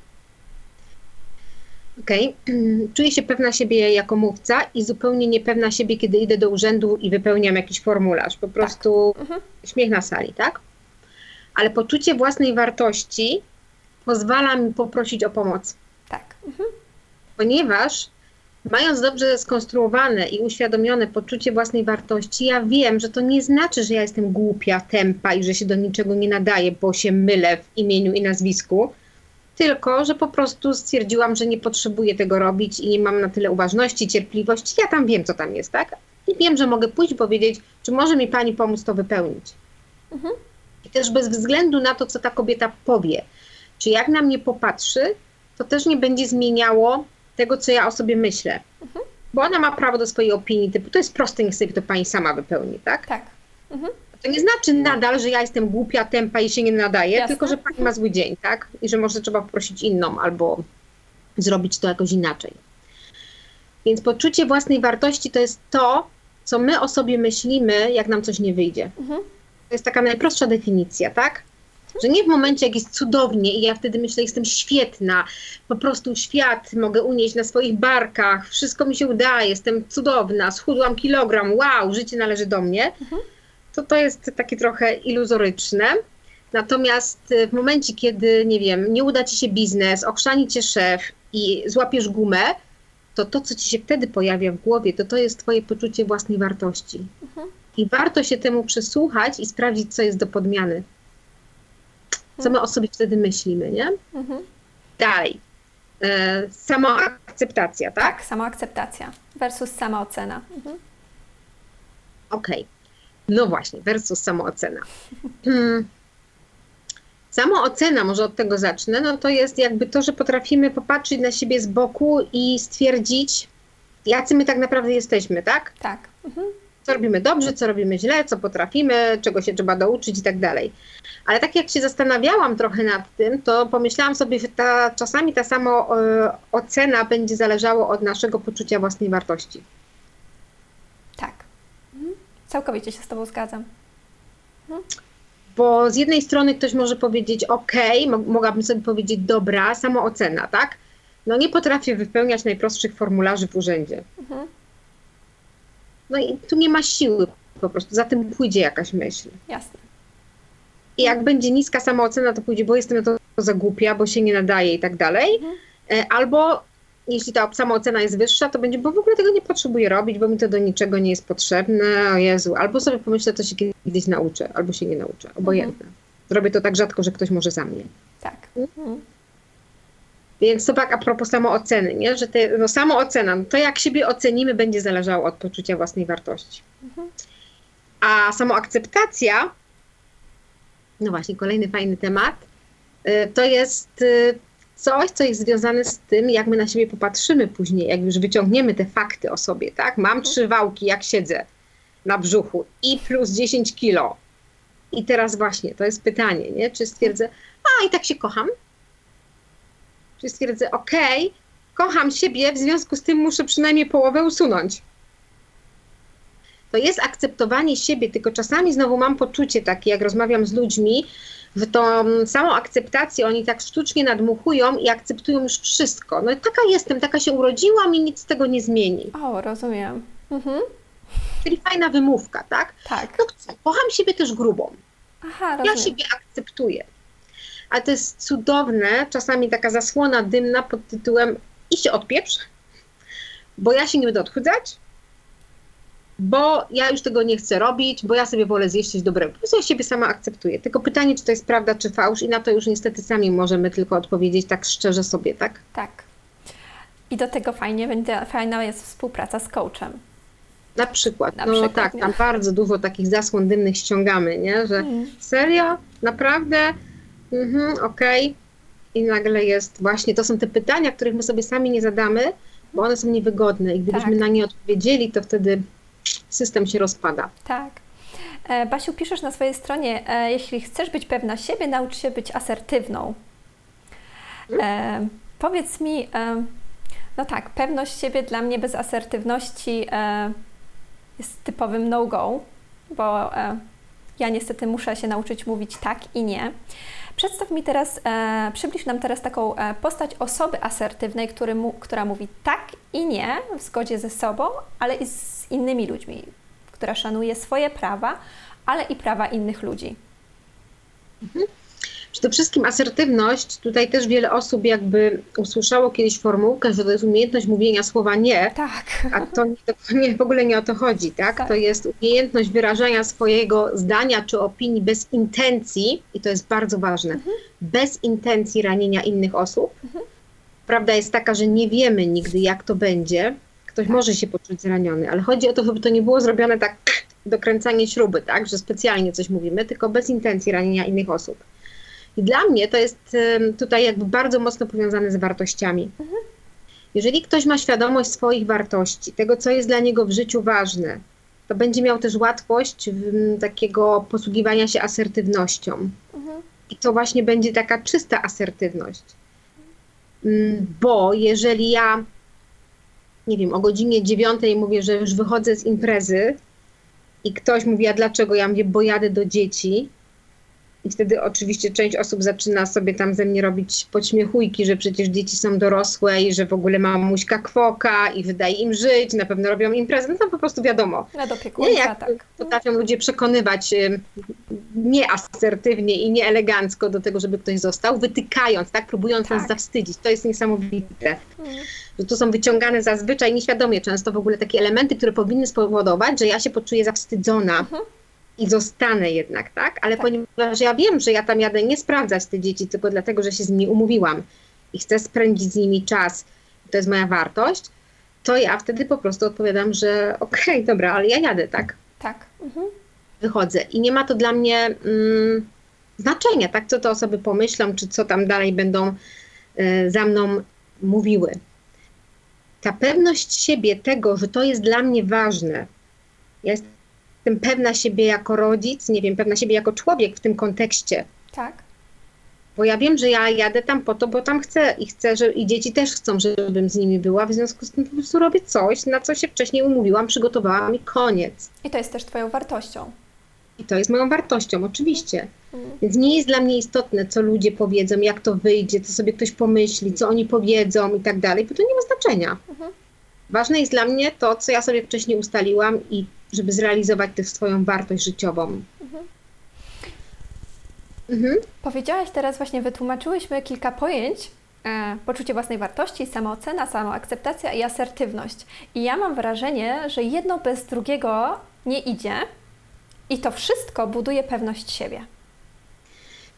Okej, czuję się pewna siebie jako mówca i zupełnie niepewna siebie, kiedy idę do urzędu i wypełniam jakiś formularz. Po prostu Mhm. śmiech na sali, tak? Ale poczucie własnej wartości pozwala mi poprosić o pomoc. Tak. Mhm. ponieważ mając dobrze skonstruowane i uświadomione poczucie własnej wartości, ja wiem, że to nie znaczy, że ja jestem głupia, tempa i że się do niczego nie nadaję, bo się mylę w imieniu i nazwisku, tylko że po prostu stwierdziłam, że nie potrzebuję tego robić i nie mam na tyle uważności, cierpliwości. Ja tam wiem, co tam jest, tak? I wiem, że mogę pójść i powiedzieć, czy może mi pani pomóc to wypełnić. I też bez względu na to, co ta kobieta powie, czy jak na mnie popatrzy, to też nie będzie zmieniało tego, co ja o sobie myślę. Bo ona ma prawo do swojej opinii, typu to jest proste, niech sobie to pani sama wypełni, tak? Tak. To nie znaczy nadal, że ja jestem głupia, tempa i się nie nadaję, Jasne. tylko że pani ma zły dzień, tak? I że może trzeba poprosić inną albo zrobić to jakoś inaczej. Więc poczucie własnej wartości to jest to, co my o sobie myślimy, jak nam coś nie wyjdzie. To jest taka najprostsza definicja, tak? Że nie w momencie, jak jest cudownie i ja wtedy myślę, jestem świetna, po prostu świat mogę unieść na swoich barkach, wszystko mi się udaje, jestem cudowna, schudłam kilogram, wow, życie należy do mnie, to to jest takie trochę iluzoryczne. Natomiast y, w momencie, kiedy, nie wiem, nie uda ci się biznes, okrzani cię szef i złapiesz gumę, to to, co ci się wtedy pojawia w głowie, to to jest twoje poczucie własnej wartości. I warto się temu przysłuchać i sprawdzić, co jest do podmiany. Co my o sobie wtedy myślimy, nie? Mhm. Dalej. E, samoakceptacja, tak? Tak, samoakceptacja versus samoocena. Mhm. Okej. No właśnie, versus samoocena. Hmm. Samoocena, może od tego zacznę, no to jest jakby to, że potrafimy popatrzeć na siebie z boku i stwierdzić, jacy my tak naprawdę jesteśmy, tak? Tak. Mhm. Co robimy dobrze, co robimy źle, co potrafimy, czego się trzeba douczyć i tak dalej. Ale tak jak się zastanawiałam trochę nad tym, to pomyślałam sobie, że ta, czasami ta samo e, ocena będzie zależała od naszego poczucia własnej wartości. Całkowicie się z Tobą zgadzam. Bo z jednej strony ktoś może powiedzieć, ok, mogłabym sobie powiedzieć, dobra, samoocena, tak? No nie potrafię wypełniać najprostszych formularzy w urzędzie. Mhm. No i tu nie ma siły po prostu, za tym pójdzie jakaś myśl. Jasne. I jak będzie niska samoocena, to pójdzie, bo jestem na to za głupia, bo się nie nadaje i tak dalej. Mhm. E, Albo jeśli ta samoocena jest wyższa, to będzie, bo w ogóle tego nie potrzebuję robić, bo mi to do niczego nie jest potrzebne, o Jezu. Albo sobie pomyślę, to się kiedyś nauczę, albo się nie nauczę, obojętne. Zrobię to tak rzadko, że ktoś może za mnie. Tak. Mhm. Więc to tak a propos samooceny, nie? że te, no samoocena, no to jak siebie ocenimy, będzie zależało od poczucia własnej wartości. A samoakceptacja, no właśnie, kolejny fajny temat, y, to jest y, coś, co jest związane z tym, jak my na siebie popatrzymy później, jak już wyciągniemy te fakty o sobie, tak? Mam trzy wałki, jak siedzę na brzuchu i plus 10 kilo. I teraz właśnie, to jest pytanie, nie? Czy stwierdzę, a i tak się kocham, czy stwierdzę, okej, kocham siebie, w związku z tym muszę przynajmniej połowę usunąć. To jest akceptowanie siebie, tylko czasami znowu mam poczucie takie, jak rozmawiam z ludźmi, że tą samą akceptację oni tak sztucznie nadmuchują i akceptują już wszystko. No taka jestem, taka się urodziłam i nic z tego nie zmieni. O, rozumiem. Mhm. Czyli fajna wymówka, tak? Tak. No kocham siebie też grubą. Aha, Ja rozumiem. siebie akceptuję. Ale to jest cudowne, czasami taka zasłona dymna pod tytułem i się odpieprz, bo ja się nie będę odchudzać, bo ja już tego nie chcę robić, bo ja sobie wolę zjeść coś dobrego. Po prostu ja siebie sama akceptuję. Tylko pytanie, czy to jest prawda, czy fałsz i na to już niestety sami możemy tylko odpowiedzieć tak szczerze sobie, tak? Tak. I do tego fajnie będzie, fajna jest współpraca z coachem. Na przykład. Na no przykład, tak, nie? tam bardzo dużo takich zasłon dymnych ściągamy, nie? Że Mhm. serio? Naprawdę? Mhm, okej. I nagle jest właśnie, to są te pytania, których my sobie sami nie zadamy, bo one są niewygodne i gdybyśmy Tak. na nie odpowiedzieli, to wtedy system się rozpada. Tak. E, Basiu, piszesz na swojej stronie, e, jeśli chcesz być pewna siebie, naucz się być asertywną. E, powiedz mi, no tak, pewność siebie dla mnie bez asertywności jest typowym no-go, bo ja niestety muszę się nauczyć mówić tak i nie. Przedstaw mi teraz, e, przybliż nam teraz taką postać osoby asertywnej, który mu, która mówi tak i nie w zgodzie ze sobą, ale i z innymi ludźmi, która szanuje swoje prawa, ale i prawa innych ludzi. Przede wszystkim asertywność, tutaj też wiele osób jakby usłyszało kiedyś formułkę, że to jest umiejętność mówienia słowa nie, Tak. a to nie, w ogóle nie o to chodzi, tak? Tak. To jest umiejętność wyrażania swojego zdania czy opinii bez intencji, i to jest bardzo ważne, bez intencji ranienia innych osób. Prawda jest taka, że nie wiemy nigdy, jak to będzie. Ktoś może się poczuć zraniony, ale chodzi o to, żeby to nie było zrobione tak dokręcanie śruby, tak? Że specjalnie coś mówimy, tylko bez intencji ranienia innych osób. I dla mnie to jest tutaj jakby bardzo mocno powiązane z wartościami. Jeżeli ktoś ma świadomość swoich wartości, tego, co jest dla niego w życiu ważne, to będzie miał też łatwość takiego posługiwania się asertywnością. Mhm. I to właśnie będzie taka czysta asertywność. Mm, Bo jeżeli ja, nie wiem, o godzinie dziewiątej mówię, że już wychodzę z imprezy i ktoś mówi, a dlaczego? Ja mówię, bo jadę do dzieci. I wtedy oczywiście część osób zaczyna sobie tam ze mnie robić podśmiechujki, że przecież dzieci są dorosłe i że w ogóle mamuśka kwoka i wydaje im żyć, na pewno robią imprezę. No to po prostu wiadomo. Nie, jak tak. potrafią ludzie przekonywać nieasertywnie i nieelegancko do tego, żeby ktoś został, wytykając, tak, próbując nas Tak. zawstydzić. To jest niesamowite. Mhm. Że tu są wyciągane zazwyczaj nieświadomie często w ogóle takie elementy, które powinny spowodować, że ja się poczuję zawstydzona. Mhm. I zostanę jednak, tak? Ale tak. ponieważ ja wiem, że ja tam jadę nie sprawdzać te dzieci, tylko dlatego, że się z nimi umówiłam i chcę spędzić z nimi czas, to jest moja wartość, to ja wtedy po prostu odpowiadam, że okej, okay, dobra, ale ja jadę, tak? Tak. Mhm. Wychodzę. I nie ma to dla mnie mm, znaczenia, tak? Co te osoby pomyślą, czy co tam dalej będą y, za mną mówiły. Ta pewność siebie, tego, że to jest dla mnie ważne. Ja jestem pewna siebie jako rodzic, nie wiem, pewna siebie jako człowiek w tym kontekście. Tak. Bo ja wiem, że ja jadę tam po to, bo tam chcę i chcę, że i dzieci też chcą, żebym z nimi była. W związku z tym po prostu robię coś, na co się wcześniej umówiłam, przygotowałam i koniec. I to jest też Twoją wartością. I to jest moją wartością, oczywiście. Mhm. Więc nie jest dla mnie istotne, co ludzie powiedzą, jak to wyjdzie, co sobie ktoś pomyśli, co oni powiedzą i tak dalej, bo to nie ma znaczenia. Mhm. Ważne jest dla mnie to, co ja sobie wcześniej ustaliłam i żeby zrealizować tę swoją wartość życiową. Mhm. Mhm. Powiedziałaś teraz, właśnie wytłumaczyłyśmy kilka pojęć, e, poczucie własnej wartości, samoocena, samoakceptacja i asertywność. I ja mam wrażenie, że jedno bez drugiego nie idzie i to wszystko buduje pewność siebie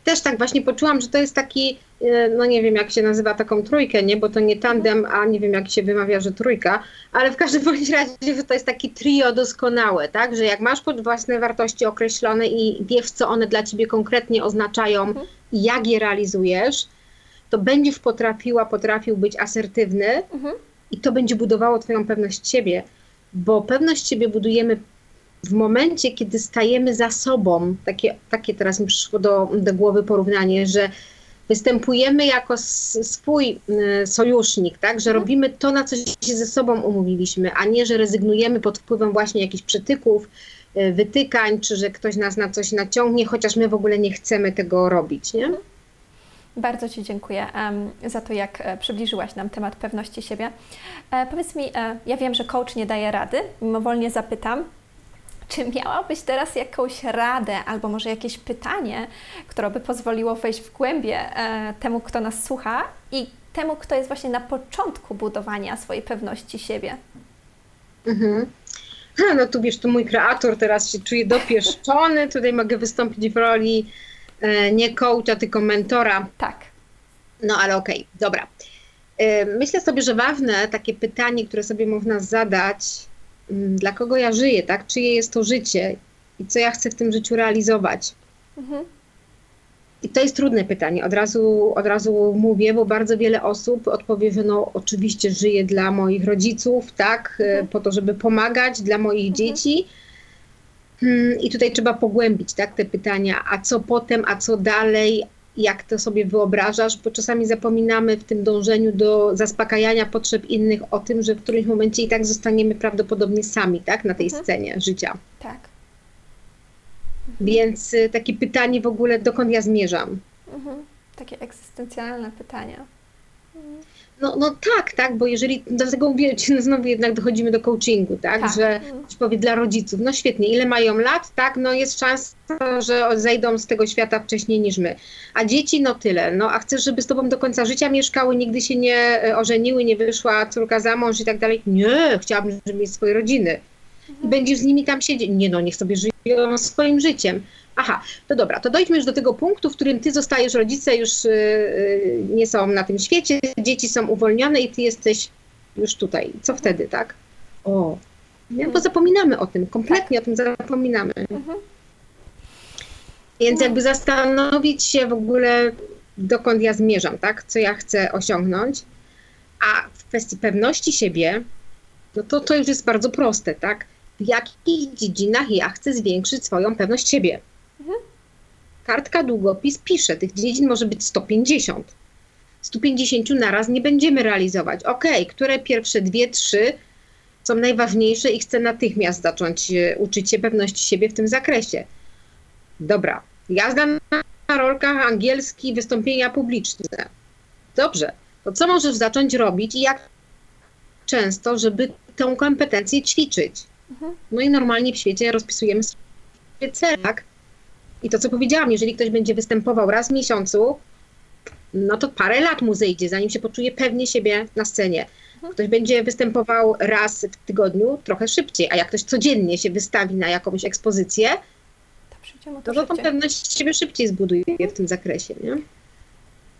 też tak właśnie poczułam, że to jest taki, e, no nie wiem jak się nazywa taką trójkę, nie, bo to nie tandem, a nie wiem jak się wymawia, że trójka, ale w każdym bądź razie, to jest taki trio doskonałe, tak, że jak masz pod własne wartości określone i wiesz, co one dla ciebie konkretnie oznaczają mhm. i jak je realizujesz, to będziesz potrafiła, potrafił być asertywny mhm. i to będzie budowało twoją pewność siebie, bo pewność siebie budujemy w momencie, kiedy stajemy za sobą, takie, takie teraz mi przyszło do, do głowy porównanie, że występujemy jako swój y, sojusznik, tak, że mhm. robimy to, na co się ze sobą umówiliśmy, a nie, że rezygnujemy pod wpływem właśnie jakichś przytyków, y, wytykań, czy że ktoś nas na coś naciągnie, chociaż my w ogóle nie chcemy tego robić, nie? Mhm. Bardzo Ci dziękuję za to, jak e, przybliżyłaś nam temat pewności siebie. E, powiedz mi, e, ja wiem, że coach nie daje rady, mimowolnie zapytam, czy miałabyś teraz jakąś radę albo może jakieś pytanie, które by pozwoliło wejść w głębie e, temu, kto nas słucha i temu, kto jest właśnie na początku budowania swojej pewności siebie? Mhm. Ha, no tu wiesz, tu mój kreator teraz się czuje dopieszczony, tutaj mogę wystąpić w roli e, nie coacha, tylko mentora. Tak. No ale okej, okay, dobra. E, myślę sobie, że ważne takie pytanie, które sobie można zadać, dla kogo ja żyję, tak? Czyje jest to życie i co ja chcę w tym życiu realizować. Mhm. I to jest trudne pytanie. Od razu, od razu mówię, bo bardzo wiele osób odpowie, że no oczywiście żyję dla moich rodziców, tak, mhm. po to, żeby pomagać, dla moich mhm. dzieci. Hmm, I tutaj trzeba pogłębić tak, te pytania, a co potem, a co dalej, jak to sobie wyobrażasz, bo czasami zapominamy w tym dążeniu do zaspokajania potrzeb innych o tym, że w którymś momencie i tak zostaniemy prawdopodobnie sami, tak, na tej mhm. scenie życia. Tak. Więc y, takie pytanie w ogóle, dokąd ja zmierzam? Mhm. Takie egzystencjalne pytania. Mhm. No, no tak, tak, bo jeżeli, dlatego mówię, znowu jednak dochodzimy do coachingu, tak, tak. że ktoś powie dla rodziców, no świetnie, ile mają lat, tak, no jest szansa, że zejdą z tego świata wcześniej niż my, a dzieci, no tyle, no a chcesz, żeby z tobą do końca życia mieszkały, nigdy się nie e, ożeniły, nie wyszła córka za mąż i tak dalej, nie, chciałabym, żeby mieć swoje rodziny. I będziesz z nimi tam siedzieć, nie no, niech sobie żyją swoim życiem, Aha, to dobra, to dojdźmy już do tego punktu, w którym ty zostajesz, rodzice już yy, nie są na tym świecie, dzieci są uwolnione i ty jesteś już tutaj. Co wtedy, tak? O, nie, bo zapominamy o tym, kompletnie o tym zapominamy. Mhm. Więc jakby zastanowić się w ogóle, dokąd ja zmierzam, tak? Co ja chcę osiągnąć. A w kwestii pewności siebie, no to to już jest bardzo proste, tak? W jakich dziedzinach ja chcę zwiększyć swoją pewność siebie? Kartka, długopis pisze, tych dziedzin może być 150. 150 naraz nie będziemy realizować. Ok, które pierwsze dwie, trzy są najważniejsze i chcę natychmiast zacząć e, uczyć się pewności siebie w tym zakresie. Dobra, jazda na rolkach, angielski, wystąpienia publiczne. Dobrze, to co możesz zacząć robić i jak często, żeby tę kompetencję ćwiczyć? Mhm. No i normalnie w świecie rozpisujemy sobie cel, tak? I to, co powiedziałam, jeżeli ktoś będzie występował raz w miesiącu, no to parę lat mu zejdzie, zanim się poczuje pewnie siebie na scenie. Mhm. Ktoś będzie występował raz w tygodniu, trochę szybciej, a jak ktoś codziennie się wystawi na jakąś ekspozycję, no to tą pewność siebie szybciej zbuduje w tym zakresie, nie?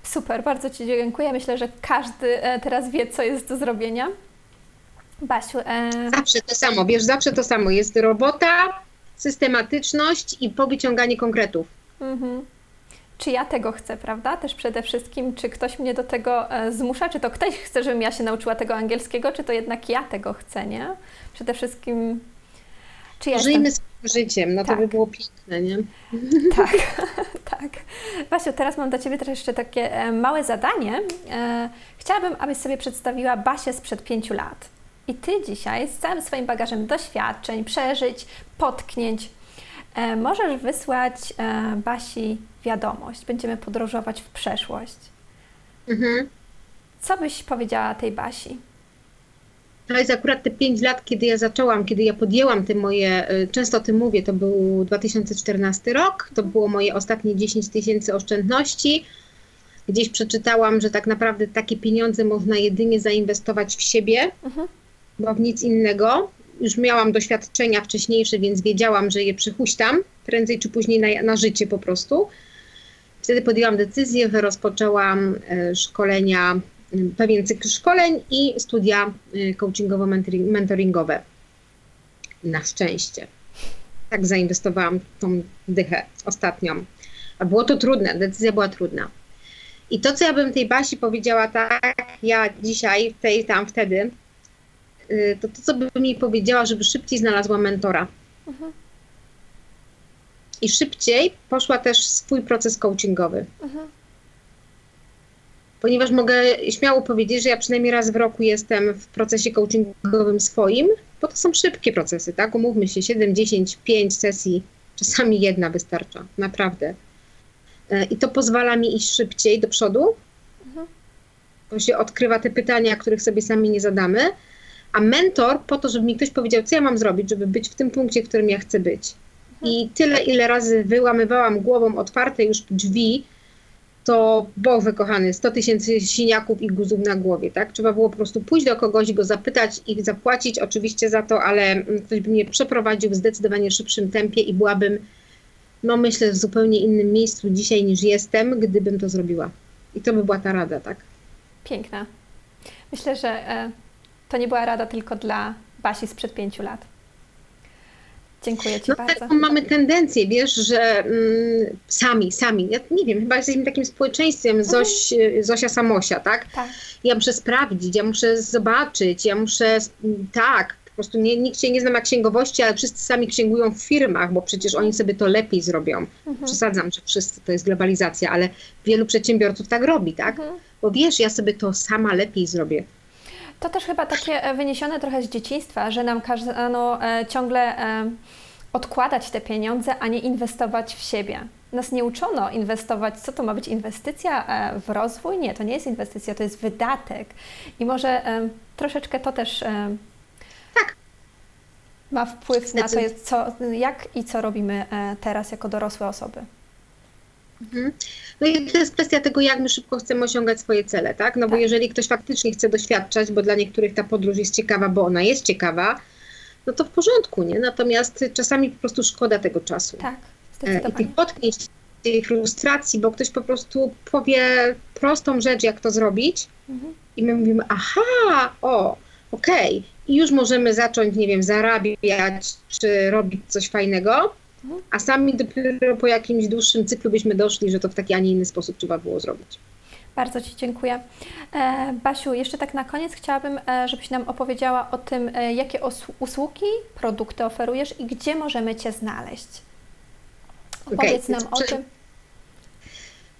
Super, bardzo Ci dziękuję. Myślę, że każdy e, teraz wie, co jest do zrobienia. Basiu. E... Zawsze to samo, wiesz, zawsze to samo. Jest robota, systematyczność i powyciąganie konkretów. Mhm. Czy ja tego chcę, prawda? Też przede wszystkim, czy ktoś mnie do tego e, zmusza, czy to ktoś chce, żebym ja się nauczyła tego angielskiego, czy to jednak ja tego chcę, nie? Przede wszystkim czy ja Żyjmy jestem... swoim życiem, no tak. to by było piękne, nie? Tak, tak. Basiu, teraz mam dla Ciebie też jeszcze takie e, małe zadanie. E, chciałabym, abyś sobie przedstawiła Basię sprzed pięciu lat. I Ty dzisiaj z całym swoim bagażem doświadczeń, przeżyć, potknięć, e, możesz wysłać Basi wiadomość. Będziemy podróżować w przeszłość. Mhm. Co byś powiedziała tej Basi? To jest akurat te 5 lat, kiedy ja zaczęłam, kiedy ja podjęłam te moje, y, często o tym mówię, to był 2014 rok, to było moje ostatnie 10 tysięcy oszczędności. Gdzieś przeczytałam, że tak naprawdę takie pieniądze można jedynie zainwestować w siebie, mhm. Bo w nic innego. Już miałam doświadczenia wcześniejsze, więc wiedziałam, że je przychuśtam prędzej czy później na, na życie po prostu. Wtedy podjęłam decyzję, rozpoczęłam y, szkolenia pewien cykl szkoleń i studia y, coachingowo-mentoringowe. Na szczęście. Tak zainwestowałam tą dychę ostatnią. A było to trudne, decyzja była trudna. I to, co ja bym tej Basi powiedziała tak, ja dzisiaj, tej, tam, wtedy, to to, co bym mi powiedziała, żeby szybciej znalazła mentora. Mhm. I szybciej poszła też swój proces coachingowy. Mhm ponieważ mogę śmiało powiedzieć, że ja przynajmniej raz w roku jestem w procesie coachingowym swoim, bo to są szybkie procesy, tak? Umówmy się, 7, 10, 5 sesji, czasami jedna wystarcza, naprawdę. E, I to pozwala mi iść szybciej do przodu, mhm. bo się odkrywa te pytania, których sobie sami nie zadamy, a mentor po to, żeby mi ktoś powiedział, co ja mam zrobić, żeby być w tym punkcie, w którym ja chcę być. I mhm. tyle, ile razy wyłamywałam głową otwarte już drzwi, to Boże kochany, 100 tysięcy siniaków i guzów na głowie, tak? Trzeba było po prostu pójść do kogoś, go zapytać i zapłacić oczywiście za to, ale ktoś by mnie przeprowadził w zdecydowanie szybszym tempie i byłabym, no myślę, w zupełnie innym miejscu dzisiaj niż jestem, gdybym to zrobiła. I to by była ta rada, tak? Piękna. Myślę, że e, to nie była rada tylko dla Basi sprzed pięciu lat. Dziękuję Ci no, bardzo. Taką mamy tendencję, wiesz, że mm, sami, sami, ja nie wiem, chyba jesteśmy takim społeczeństwem mhm. Zoś, Zosia Samosia, tak? tak? Ja muszę sprawdzić, ja muszę zobaczyć, ja muszę, tak, po prostu nie, nikt się nie zna na księgowości, ale wszyscy sami księgują w firmach, bo przecież oni sobie to lepiej zrobią. Mhm. Przesadzam, że wszyscy to jest globalizacja, ale wielu przedsiębiorców tak robi, tak? Mhm. Bo wiesz, ja sobie to sama lepiej zrobię. To też chyba takie e, wyniesione trochę z dzieciństwa, że nam kazano e, ciągle e, odkładać te pieniądze, a nie inwestować w siebie. Nas nie uczono inwestować, co to ma być inwestycja w rozwój? Nie, to nie jest inwestycja, to jest wydatek. I może troszeczkę to też tak. ma wpływ na to, co, jak i co robimy teraz jako dorosłe osoby. Mhm. No i to jest kwestia tego, jak my szybko chcemy osiągać swoje cele, tak? No bo tak. jeżeli ktoś faktycznie chce doświadczać, bo dla niektórych ta podróż jest ciekawa, bo ona jest ciekawa, no to w porządku, nie? Natomiast czasami po prostu szkoda tego czasu. Tak, zdecydowanie. I tych potknięć, tej frustracji, bo ktoś po prostu powie prostą rzecz, jak to zrobić mhm. i my mówimy, aha, o, okej, okay. i już możemy zacząć, nie wiem, zarabiać, czy robić coś fajnego, a sami dopiero po jakimś dłuższym cyklu byśmy doszli, że to w taki, a nie inny sposób trzeba było zrobić. Bardzo Ci dziękuję. E, Basiu, jeszcze tak na koniec chciałabym, e, żebyś nam opowiedziała o tym, e, jakie usługi, produkty oferujesz i gdzie możemy Cię znaleźć. Opowiedz okay, nam o tym.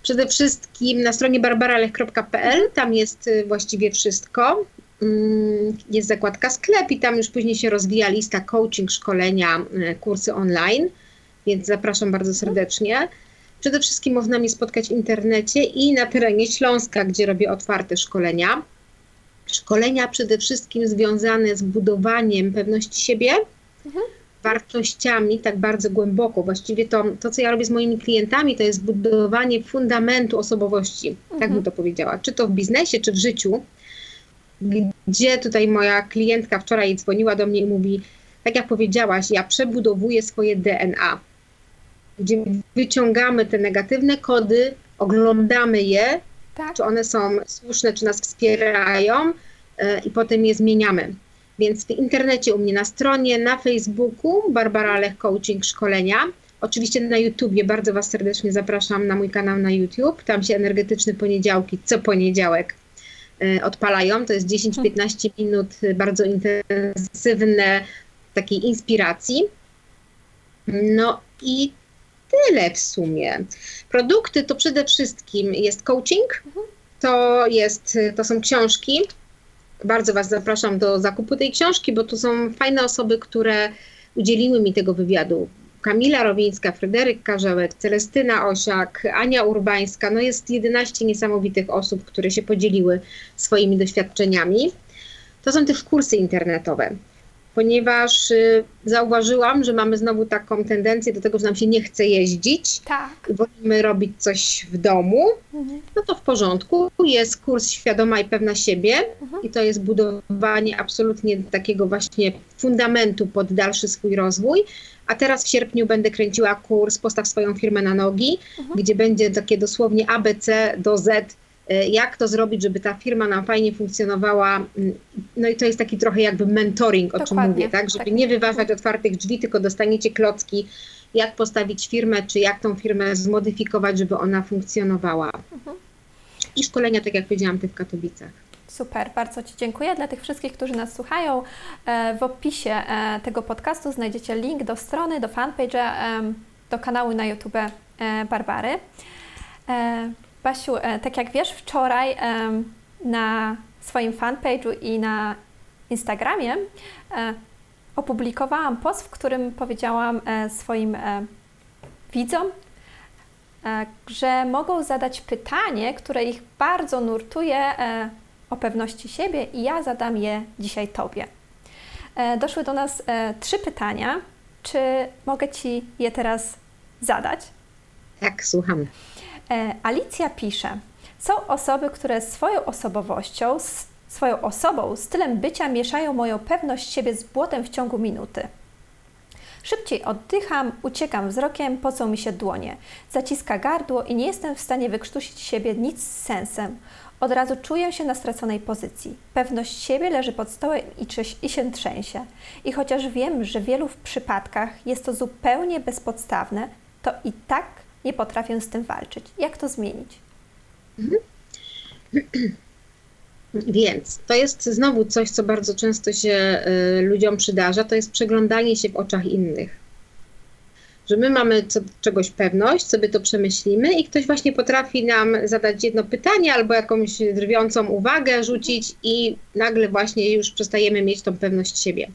Przede wszystkim na stronie barbaralech.pl, tam jest y, właściwie wszystko. Mm, jest zakładka sklep i tam już później się rozwija lista coaching, szkolenia, y, kursy online więc zapraszam bardzo serdecznie. Przede wszystkim można mnie spotkać w internecie i na terenie Śląska, gdzie robię otwarte szkolenia. Szkolenia przede wszystkim związane z budowaniem pewności siebie, mhm. wartościami tak bardzo głęboko. Właściwie to, to, co ja robię z moimi klientami, to jest budowanie fundamentu osobowości, mhm. tak bym to powiedziała. Czy to w biznesie, czy w życiu. Gdzie tutaj moja klientka wczoraj dzwoniła do mnie i mówi, tak jak powiedziałaś, ja przebudowuję swoje DNA gdzie wyciągamy te negatywne kody, oglądamy je, Tak. czy one są słuszne, czy nas wspierają e, i potem je zmieniamy. Więc w internecie u mnie na stronie, na Facebooku Barbara Lech Coaching Szkolenia. Oczywiście na YouTubie bardzo Was serdecznie zapraszam na mój kanał na YouTube. Tam się energetyczne poniedziałki co poniedziałek e, odpalają. To jest 10-15 minut e, bardzo intensywne takiej inspiracji. No i tyle w sumie. Produkty to przede wszystkim jest coaching, to, jest, to są książki. Bardzo Was zapraszam do zakupu tej książki, bo tu są fajne osoby, które udzieliły mi tego wywiadu. Kamila Rowińska, Fryderyk Karzełek, Celestyna Osiak, Ania Urbańska. No jest 11 niesamowitych osób, które się podzieliły swoimi doświadczeniami. To są też kursy internetowe ponieważ y, zauważyłam, że mamy znowu taką tendencję do tego, że nam się nie chce jeździć Tak. i wolimy robić coś w domu, Mhm. no to w porządku. Jest kurs Świadoma i Pewna Siebie Mhm. i to jest budowanie absolutnie takiego właśnie fundamentu pod dalszy swój rozwój. A teraz w sierpniu będę kręciła kurs Postaw swoją firmę na nogi, Mhm. gdzie będzie takie dosłownie ABC do Z, jak to zrobić, żeby ta firma nam fajnie funkcjonowała. Mm, No i to jest taki trochę jakby mentoring, o czym Dokładnie, mówię, tak? Żeby tak. nie wyważać otwartych drzwi, tylko dostaniecie klocki, jak postawić firmę, czy jak tą firmę zmodyfikować, żeby ona funkcjonowała. Mhm. I szkolenia, tak jak powiedziałam, tych w Katowicach. Super, bardzo Ci dziękuję. Dla tych wszystkich, którzy nas słuchają, e, w opisie e, tego podcastu znajdziecie link do strony, do fanpage'a, do kanału na YouTube e, Barbary. E, Basiu, e, tak jak wiesz, wczoraj em, na swoim fanpage'u i na Instagramie e, opublikowałam post, w którym powiedziałam e, swoim e, widzom, e, że mogą zadać pytanie, które ich bardzo nurtuje e, o pewności siebie i ja zadam je dzisiaj Tobie. E, Doszły do nas e, trzy pytania. Czy mogę Ci je teraz zadać? Tak, słucham. E, Alicja pisze: Są osoby, które swoją osobowością, swoją osobą, stylem bycia mieszają moją pewność siebie z błotem w ciągu minuty. Szybciej oddycham, uciekam wzrokiem, pocą mi się dłonie. Zaciska gardło i nie jestem w stanie wykrztusić siebie nic z sensem. Od razu czuję się na straconej pozycji. Pewność siebie leży pod stołem i, i się trzęsie. I chociaż wiem, że w wielu przypadkach jest to zupełnie bezpodstawne, to i tak nie potrafię z tym walczyć. Jak to zmienić? Więc to jest znowu coś, co bardzo często się y, ludziom przydarza, to jest przeglądanie się w oczach innych. Że my mamy co, czegoś pewność, sobie to przemyślimy i ktoś właśnie potrafi nam zadać jedno pytanie albo jakąś drwiącą uwagę rzucić i nagle właśnie już przestajemy mieć tą pewność siebie.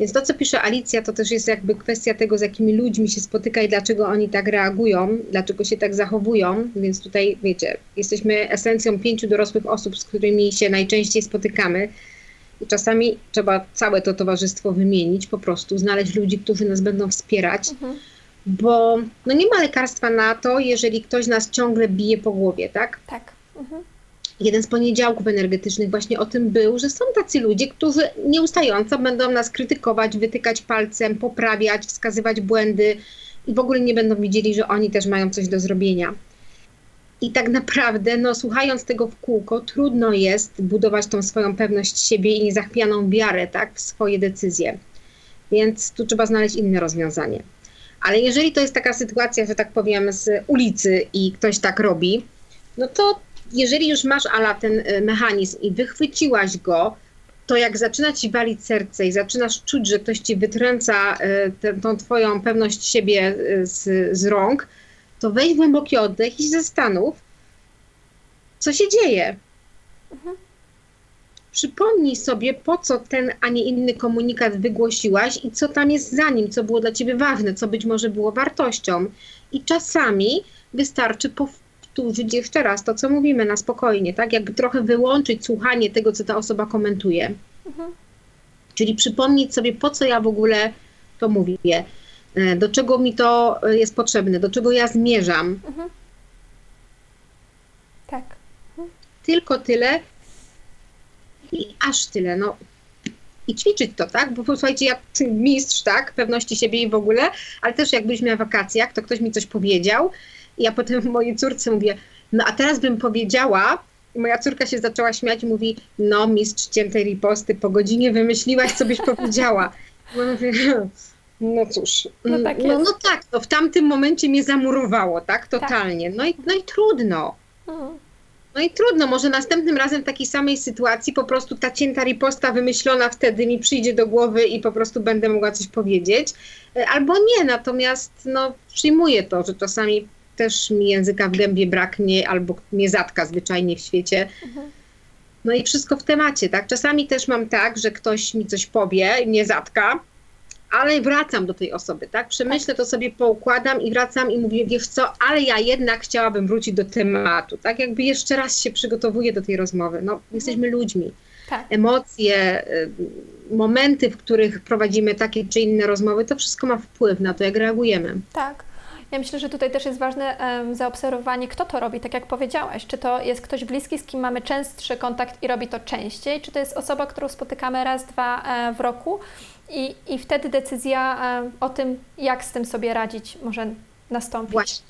Więc to, co pisze Alicja, to też jest jakby kwestia tego, z jakimi ludźmi się spotyka i dlaczego oni tak reagują, dlaczego się tak zachowują. Więc tutaj, wiecie, jesteśmy esencją pięciu dorosłych osób, z którymi się najczęściej spotykamy. I czasami trzeba całe to towarzystwo wymienić, po prostu znaleźć ludzi, którzy nas będą wspierać, bo no nie ma lekarstwa na to, jeżeli ktoś nas ciągle bije po głowie, tak? Tak. Mhm. Jeden z poniedziałków energetycznych właśnie o tym był, że są tacy ludzie, którzy nieustająco będą nas krytykować, wytykać palcem, poprawiać, wskazywać błędy i w ogóle nie będą widzieli, że oni też mają coś do zrobienia. I tak naprawdę, no, słuchając tego w kółko, trudno jest budować tą swoją pewność siebie i niezachwianą wiarę tak, w swoje decyzje. Więc tu trzeba znaleźć inne rozwiązanie. Ale jeżeli to jest taka sytuacja, że tak powiem, z ulicy i ktoś tak robi, no to jeżeli już masz ala ten y, mechanizm i wychwyciłaś go, to jak zaczyna ci walić serce i zaczynasz czuć, że ktoś ci wytrąca y, tę- tą twoją pewność siebie y, z, z rąk, to weź głęboki oddech i zastanów, co się dzieje. Przypomnij sobie, po co ten, a nie inny komunikat wygłosiłaś i co tam jest za nim, co było dla ciebie ważne, co być może było wartością. I czasami wystarczy powtórzyć jeszcze raz to, co mówimy na spokojnie, tak? Jakby trochę wyłączyć słuchanie tego, co ta osoba komentuje. Czyli przypomnieć sobie, po co ja w ogóle to mówię, e, do czego mi to e, jest potrzebne, do czego ja zmierzam. Tak. Tylko tyle i aż tyle. No. i ćwiczyć to, tak? Bo słuchajcie, ja mistrz, tak, pewności siebie i w ogóle, ale też jak byliśmy na wakacjach, to ktoś mi coś powiedział ja potem mojej córce mówię, no a teraz bym powiedziała, moja córka się zaczęła śmiać i mówi, no mistrz ciętej riposty, po godzinie wymyśliłaś, co byś powiedziała. Ja mówię, no cóż, No tak no, no tak, no w tamtym momencie mnie zamurowało, tak, totalnie. No, i, no i trudno. Mhm. No i trudno, może następnym razem w takiej samej sytuacji po prostu ta cięta riposta wymyślona wtedy mi przyjdzie do głowy i po prostu będę mogła coś powiedzieć. E, Albo nie, natomiast no, przyjmuję to, że czasami też mi języka w gębie braknie albo mnie zatka zwyczajnie w świecie. No i wszystko w temacie, tak? Czasami też mam tak, że ktoś mi coś powie i mnie zatka, ale wracam do tej osoby, tak? Przemyślę to sobie, poukładam i wracam i mówię, wiesz co, ale ja jednak chciałabym wrócić do tematu, tak? Jakby jeszcze raz się przygotowuję do tej rozmowy. No, jesteśmy ludźmi. Tak. Emocje, y, momenty, w których prowadzimy takie czy inne rozmowy, to wszystko ma wpływ na to, jak reagujemy. Tak. Ja myślę, że tutaj też jest ważne em, zaobserwowanie, kto to robi, tak jak powiedziałaś. Czy to jest ktoś bliski, z kim mamy częstszy kontakt i robi to częściej, czy to jest osoba, którą spotykamy raz, dwa e, w roku i, i wtedy decyzja e, o tym, jak z tym sobie radzić, może nastąpić. Właśnie.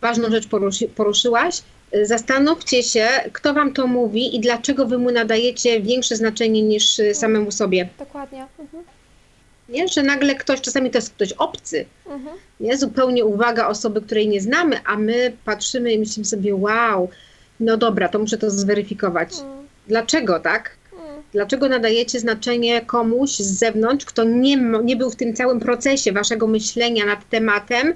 Ważną rzecz poruszy, poruszyłaś. Zastanówcie się, kto wam to mówi i dlaczego wy mu nadajecie większe znaczenie niż y, samemu sobie. Dokładnie. Mhm. Nie? Że nagle ktoś, czasami to jest ktoś obcy, Mhm. nie? zupełnie uwaga osoby, której nie znamy, a my patrzymy i myślimy sobie, wow, no dobra, to muszę to zweryfikować. Mm, Dlaczego tak? mm. Dlaczego nadajecie znaczenie komuś z zewnątrz, kto nie, nie był w tym całym procesie waszego myślenia nad tematem,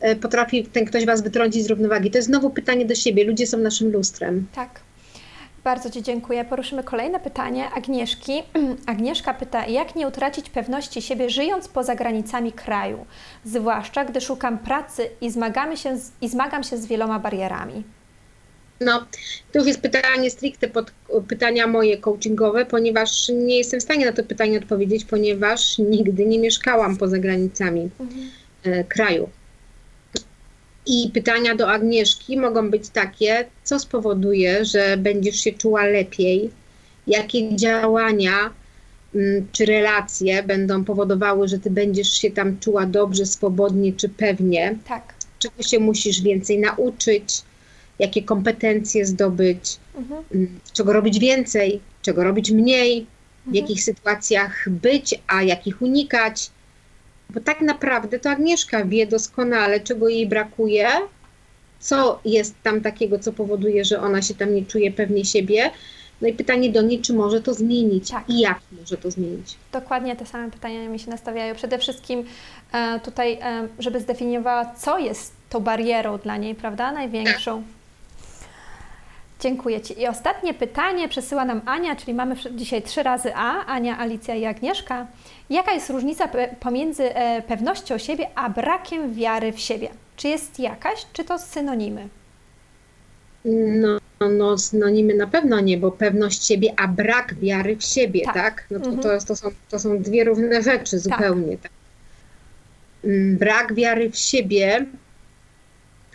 e, potrafi ten ktoś was wytrącić z równowagi? To jest znowu pytanie do siebie. Ludzie są naszym lustrem. Tak. Bardzo Ci dziękuję. Poruszymy kolejne pytanie Agnieszki. Agnieszka pyta, jak nie utracić pewności siebie żyjąc poza granicami kraju, zwłaszcza gdy szukam pracy i, zmagamy się z, i zmagam się z wieloma barierami. No, to już jest pytanie stricte pod pytania moje coachingowe, ponieważ nie jestem w stanie na to pytanie odpowiedzieć, ponieważ nigdy nie mieszkałam poza granicami e, kraju. I pytania do Agnieszki mogą być takie, co spowoduje, że będziesz się czuła lepiej, jakie działania mm, czy relacje będą powodowały, że ty będziesz się tam czuła dobrze, swobodnie czy pewnie, Tak. czego się musisz więcej nauczyć, jakie kompetencje zdobyć, Mhm. mm, czego robić więcej, czego robić mniej, w Mhm. jakich sytuacjach być, a jakich unikać. Bo tak naprawdę to Agnieszka wie doskonale, czego jej brakuje, co jest tam takiego, co powoduje, że ona się tam nie czuje pewnie siebie. No i pytanie do niej, czy może to zmienić Tak. i jak może to zmienić. Dokładnie te same pytania mi się nastawiają. Przede wszystkim e, tutaj, e, żeby zdefiniowała, co jest tą barierą dla niej, prawda? Największą. Dziękuję Ci. I ostatnie pytanie przesyła nam Ania, czyli mamy dzisiaj trzy razy A, Ania, Alicja i Agnieszka. Jaka jest różnica pomiędzy e, pewnością siebie a brakiem wiary w siebie? Czy jest jakaś, czy to synonimy? No, no synonimy na pewno nie, bo pewność siebie, a brak wiary w siebie, Tak. tak? No to, Mhm. to, to, są, to są dwie różne rzeczy zupełnie. Tak. Mm, Brak wiary w siebie,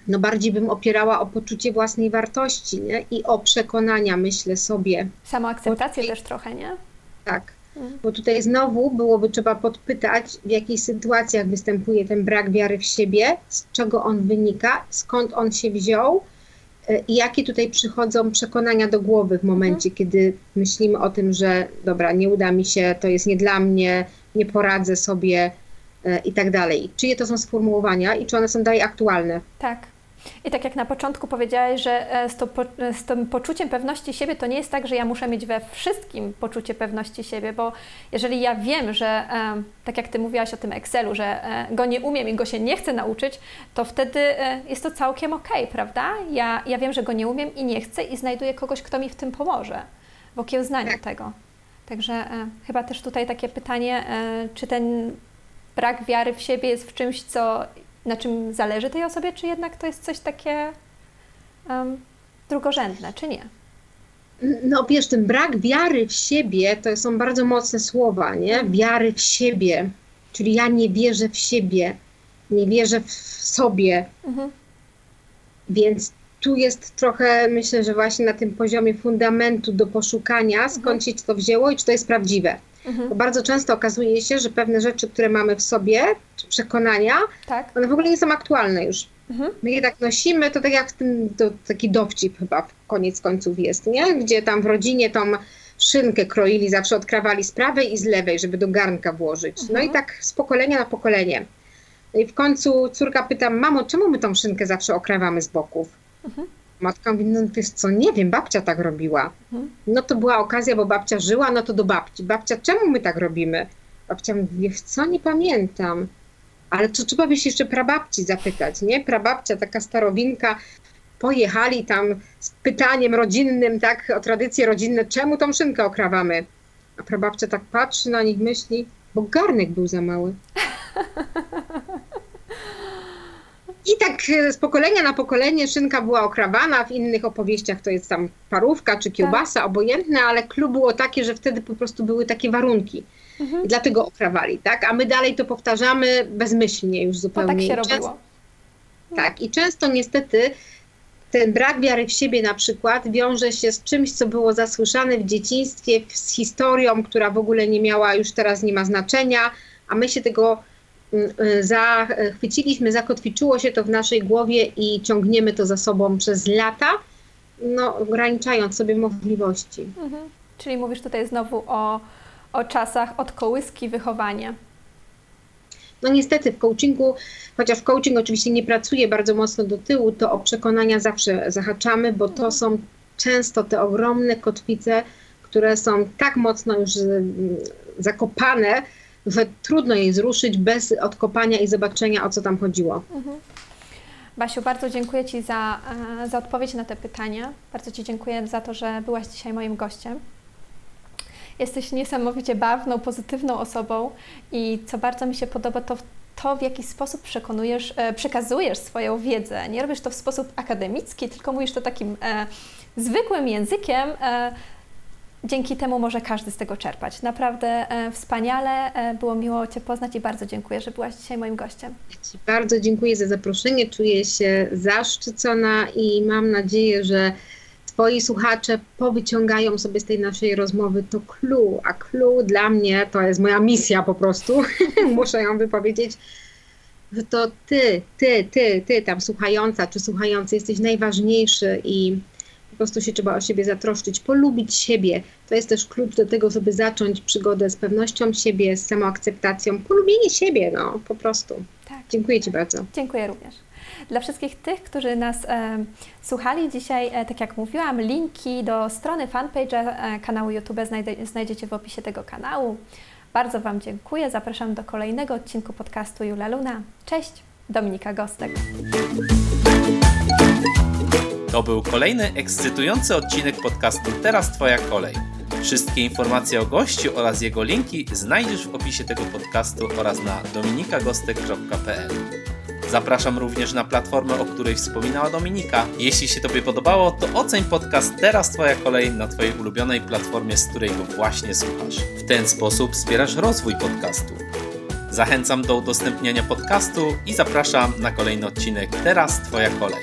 no bardziej bym opierała o poczucie własnej wartości, nie? I o przekonania, myślę sobie, Samoakceptację też trochę, nie? tak. Mhm. Bo tutaj znowu byłoby trzeba podpytać, w jakich sytuacjach występuje ten brak wiary w siebie, z czego on wynika, skąd on się wziął e, i jakie tutaj przychodzą przekonania do głowy w momencie, kiedy myślimy o tym, że dobra, nie uda mi się, to jest nie dla mnie, nie poradzę sobie e, i tak dalej. Czyje to są sformułowania i czy one są dalej aktualne? Tak. I tak jak na początku powiedziałeś, że e, z, tą, po- e, z tym poczuciem pewności siebie to nie jest tak, że ja muszę mieć we wszystkim poczucie pewności siebie, bo jeżeli ja wiem, że e, tak jak Ty mówiłaś o tym Excelu, że go nie umiem i go się nie chcę nauczyć, to wtedy jest to całkiem okej, prawda? Ja, ja wiem, że go nie umiem i nie chcę i znajduję kogoś, kto mi w tym pomoże, w okiełznaniu Tak. tego. Także chyba też tutaj takie pytanie, czy ten brak wiary w siebie jest w czymś, co, na czym zależy tej osobie, czy jednak to jest coś takie em, drugorzędne, czy nie? No wiesz, ten brak wiary w siebie to są bardzo mocne słowa, nie? Wiary w siebie, czyli ja nie wierzę w siebie, nie wierzę w sobie, Mhm. więc tu jest trochę, myślę, że właśnie na tym poziomie fundamentu do poszukania, skąd się to wzięło i czy to jest prawdziwe. Mhm. Bo bardzo często okazuje się, że pewne rzeczy, które mamy w sobie, czy przekonania, tak. one w ogóle nie są aktualne już. Mhm. My je tak nosimy, to tak jak w tym, to taki dowcip chyba koniec końców jest, nie? Gdzie tam w rodzinie tą szynkę kroili, zawsze odkrawali z prawej i z lewej, żeby do garnka włożyć. No i mhm. tak z pokolenia na pokolenie. No i w końcu córka pyta, mamo, czemu my tą szynkę zawsze okrawamy z boków? Mhm. Matka mówi, no wiesz co, nie wiem, babcia tak robiła. Mhm. No to była okazja, bo babcia żyła, no to do babci. Babcia, czemu my tak robimy? Babcia mówi, wiesz co, nie pamiętam. Ale to trzeba by się jeszcze prababci zapytać, nie? Prababcia, taka starowinka, pojechali tam z pytaniem rodzinnym, tak, o tradycje rodzinne, czemu tą szynkę okrawamy? A prababcia tak patrzy na nich, myśli, bo garnek był za mały. I tak e, z pokolenia na pokolenie szynka była okrawana, w innych opowieściach to jest tam parówka czy kiełbasa, tak. obojętne, ale klub było takie, że wtedy po prostu były takie warunki. Mhm. I dlatego okrawali, tak? A my dalej to powtarzamy bezmyślnie już zupełnie. Bo tak się robiło. tak, i często niestety ten brak wiary w siebie na przykład wiąże się z czymś, co było zasłyszane w dzieciństwie, z historią, która w ogóle nie miała, już teraz nie ma znaczenia, a my się tego zachwyciliśmy, zakotwiczyło się to w naszej głowie i ciągniemy to za sobą przez lata, no, ograniczając sobie możliwości. Mhm. Czyli mówisz tutaj znowu o, o czasach od kołyski wychowania. No niestety w coachingu, chociaż coaching oczywiście nie pracuje bardzo mocno do tyłu, to o przekonania zawsze zahaczamy, bo to są często te ogromne kotwice, które są tak mocno już mm, zakopane, trudno je zruszyć bez odkopania i zobaczenia, o co tam chodziło. Mhm. Basiu, bardzo dziękuję Ci za, e, za odpowiedź na te pytania. Bardzo Ci dziękuję za to, że byłaś dzisiaj moim gościem. Jesteś niesamowicie bawną, pozytywną osobą i co bardzo mi się podoba, to to, w jaki sposób przekonujesz, e, przekazujesz swoją wiedzę. Nie robisz to w sposób akademicki, tylko mówisz to takim e, zwykłym językiem. E, dzięki temu może każdy z tego czerpać. Naprawdę e, wspaniale, e, było miło Cię poznać i bardzo dziękuję, że byłaś dzisiaj moim gościem. Ci bardzo dziękuję za zaproszenie, czuję się zaszczycona i mam nadzieję, że Twoi słuchacze powyciągają sobie z tej naszej rozmowy to clue, a clue dla mnie to jest moja misja po prostu, muszę ją wypowiedzieć, że to ty, ty, ty, ty tam słuchająca czy słuchający jesteś najważniejszy i prostu się trzeba o siebie zatroszczyć, polubić siebie. To jest też klucz do tego, żeby zacząć przygodę z pewnością siebie, z samoakceptacją, polubienie siebie, no po prostu. Tak. Dziękuję Ci bardzo. Dziękuję również. Dla wszystkich tych, którzy nas e, słuchali dzisiaj, e, tak jak mówiłam, linki do strony fanpage e, kanału YouTube znajdzie, znajdziecie w opisie tego kanału. Bardzo Wam dziękuję. Zapraszam do kolejnego odcinku podcastu Jula Luna. Cześć, Dominika Gostek. To był kolejny ekscytujący odcinek podcastu Teraz Twoja kolej. Wszystkie informacje o gościu oraz jego linki znajdziesz w opisie tego podcastu oraz na dominikagostek.pl. Zapraszam również na platformę, o której wspominała Dominika. Jeśli się Tobie podobało, to oceń podcast Teraz Twoja kolej na Twojej ulubionej platformie, z której go właśnie słuchasz. W ten sposób wspierasz rozwój podcastu. Zachęcam do udostępniania podcastu i zapraszam na kolejny odcinek Teraz Twoja kolej.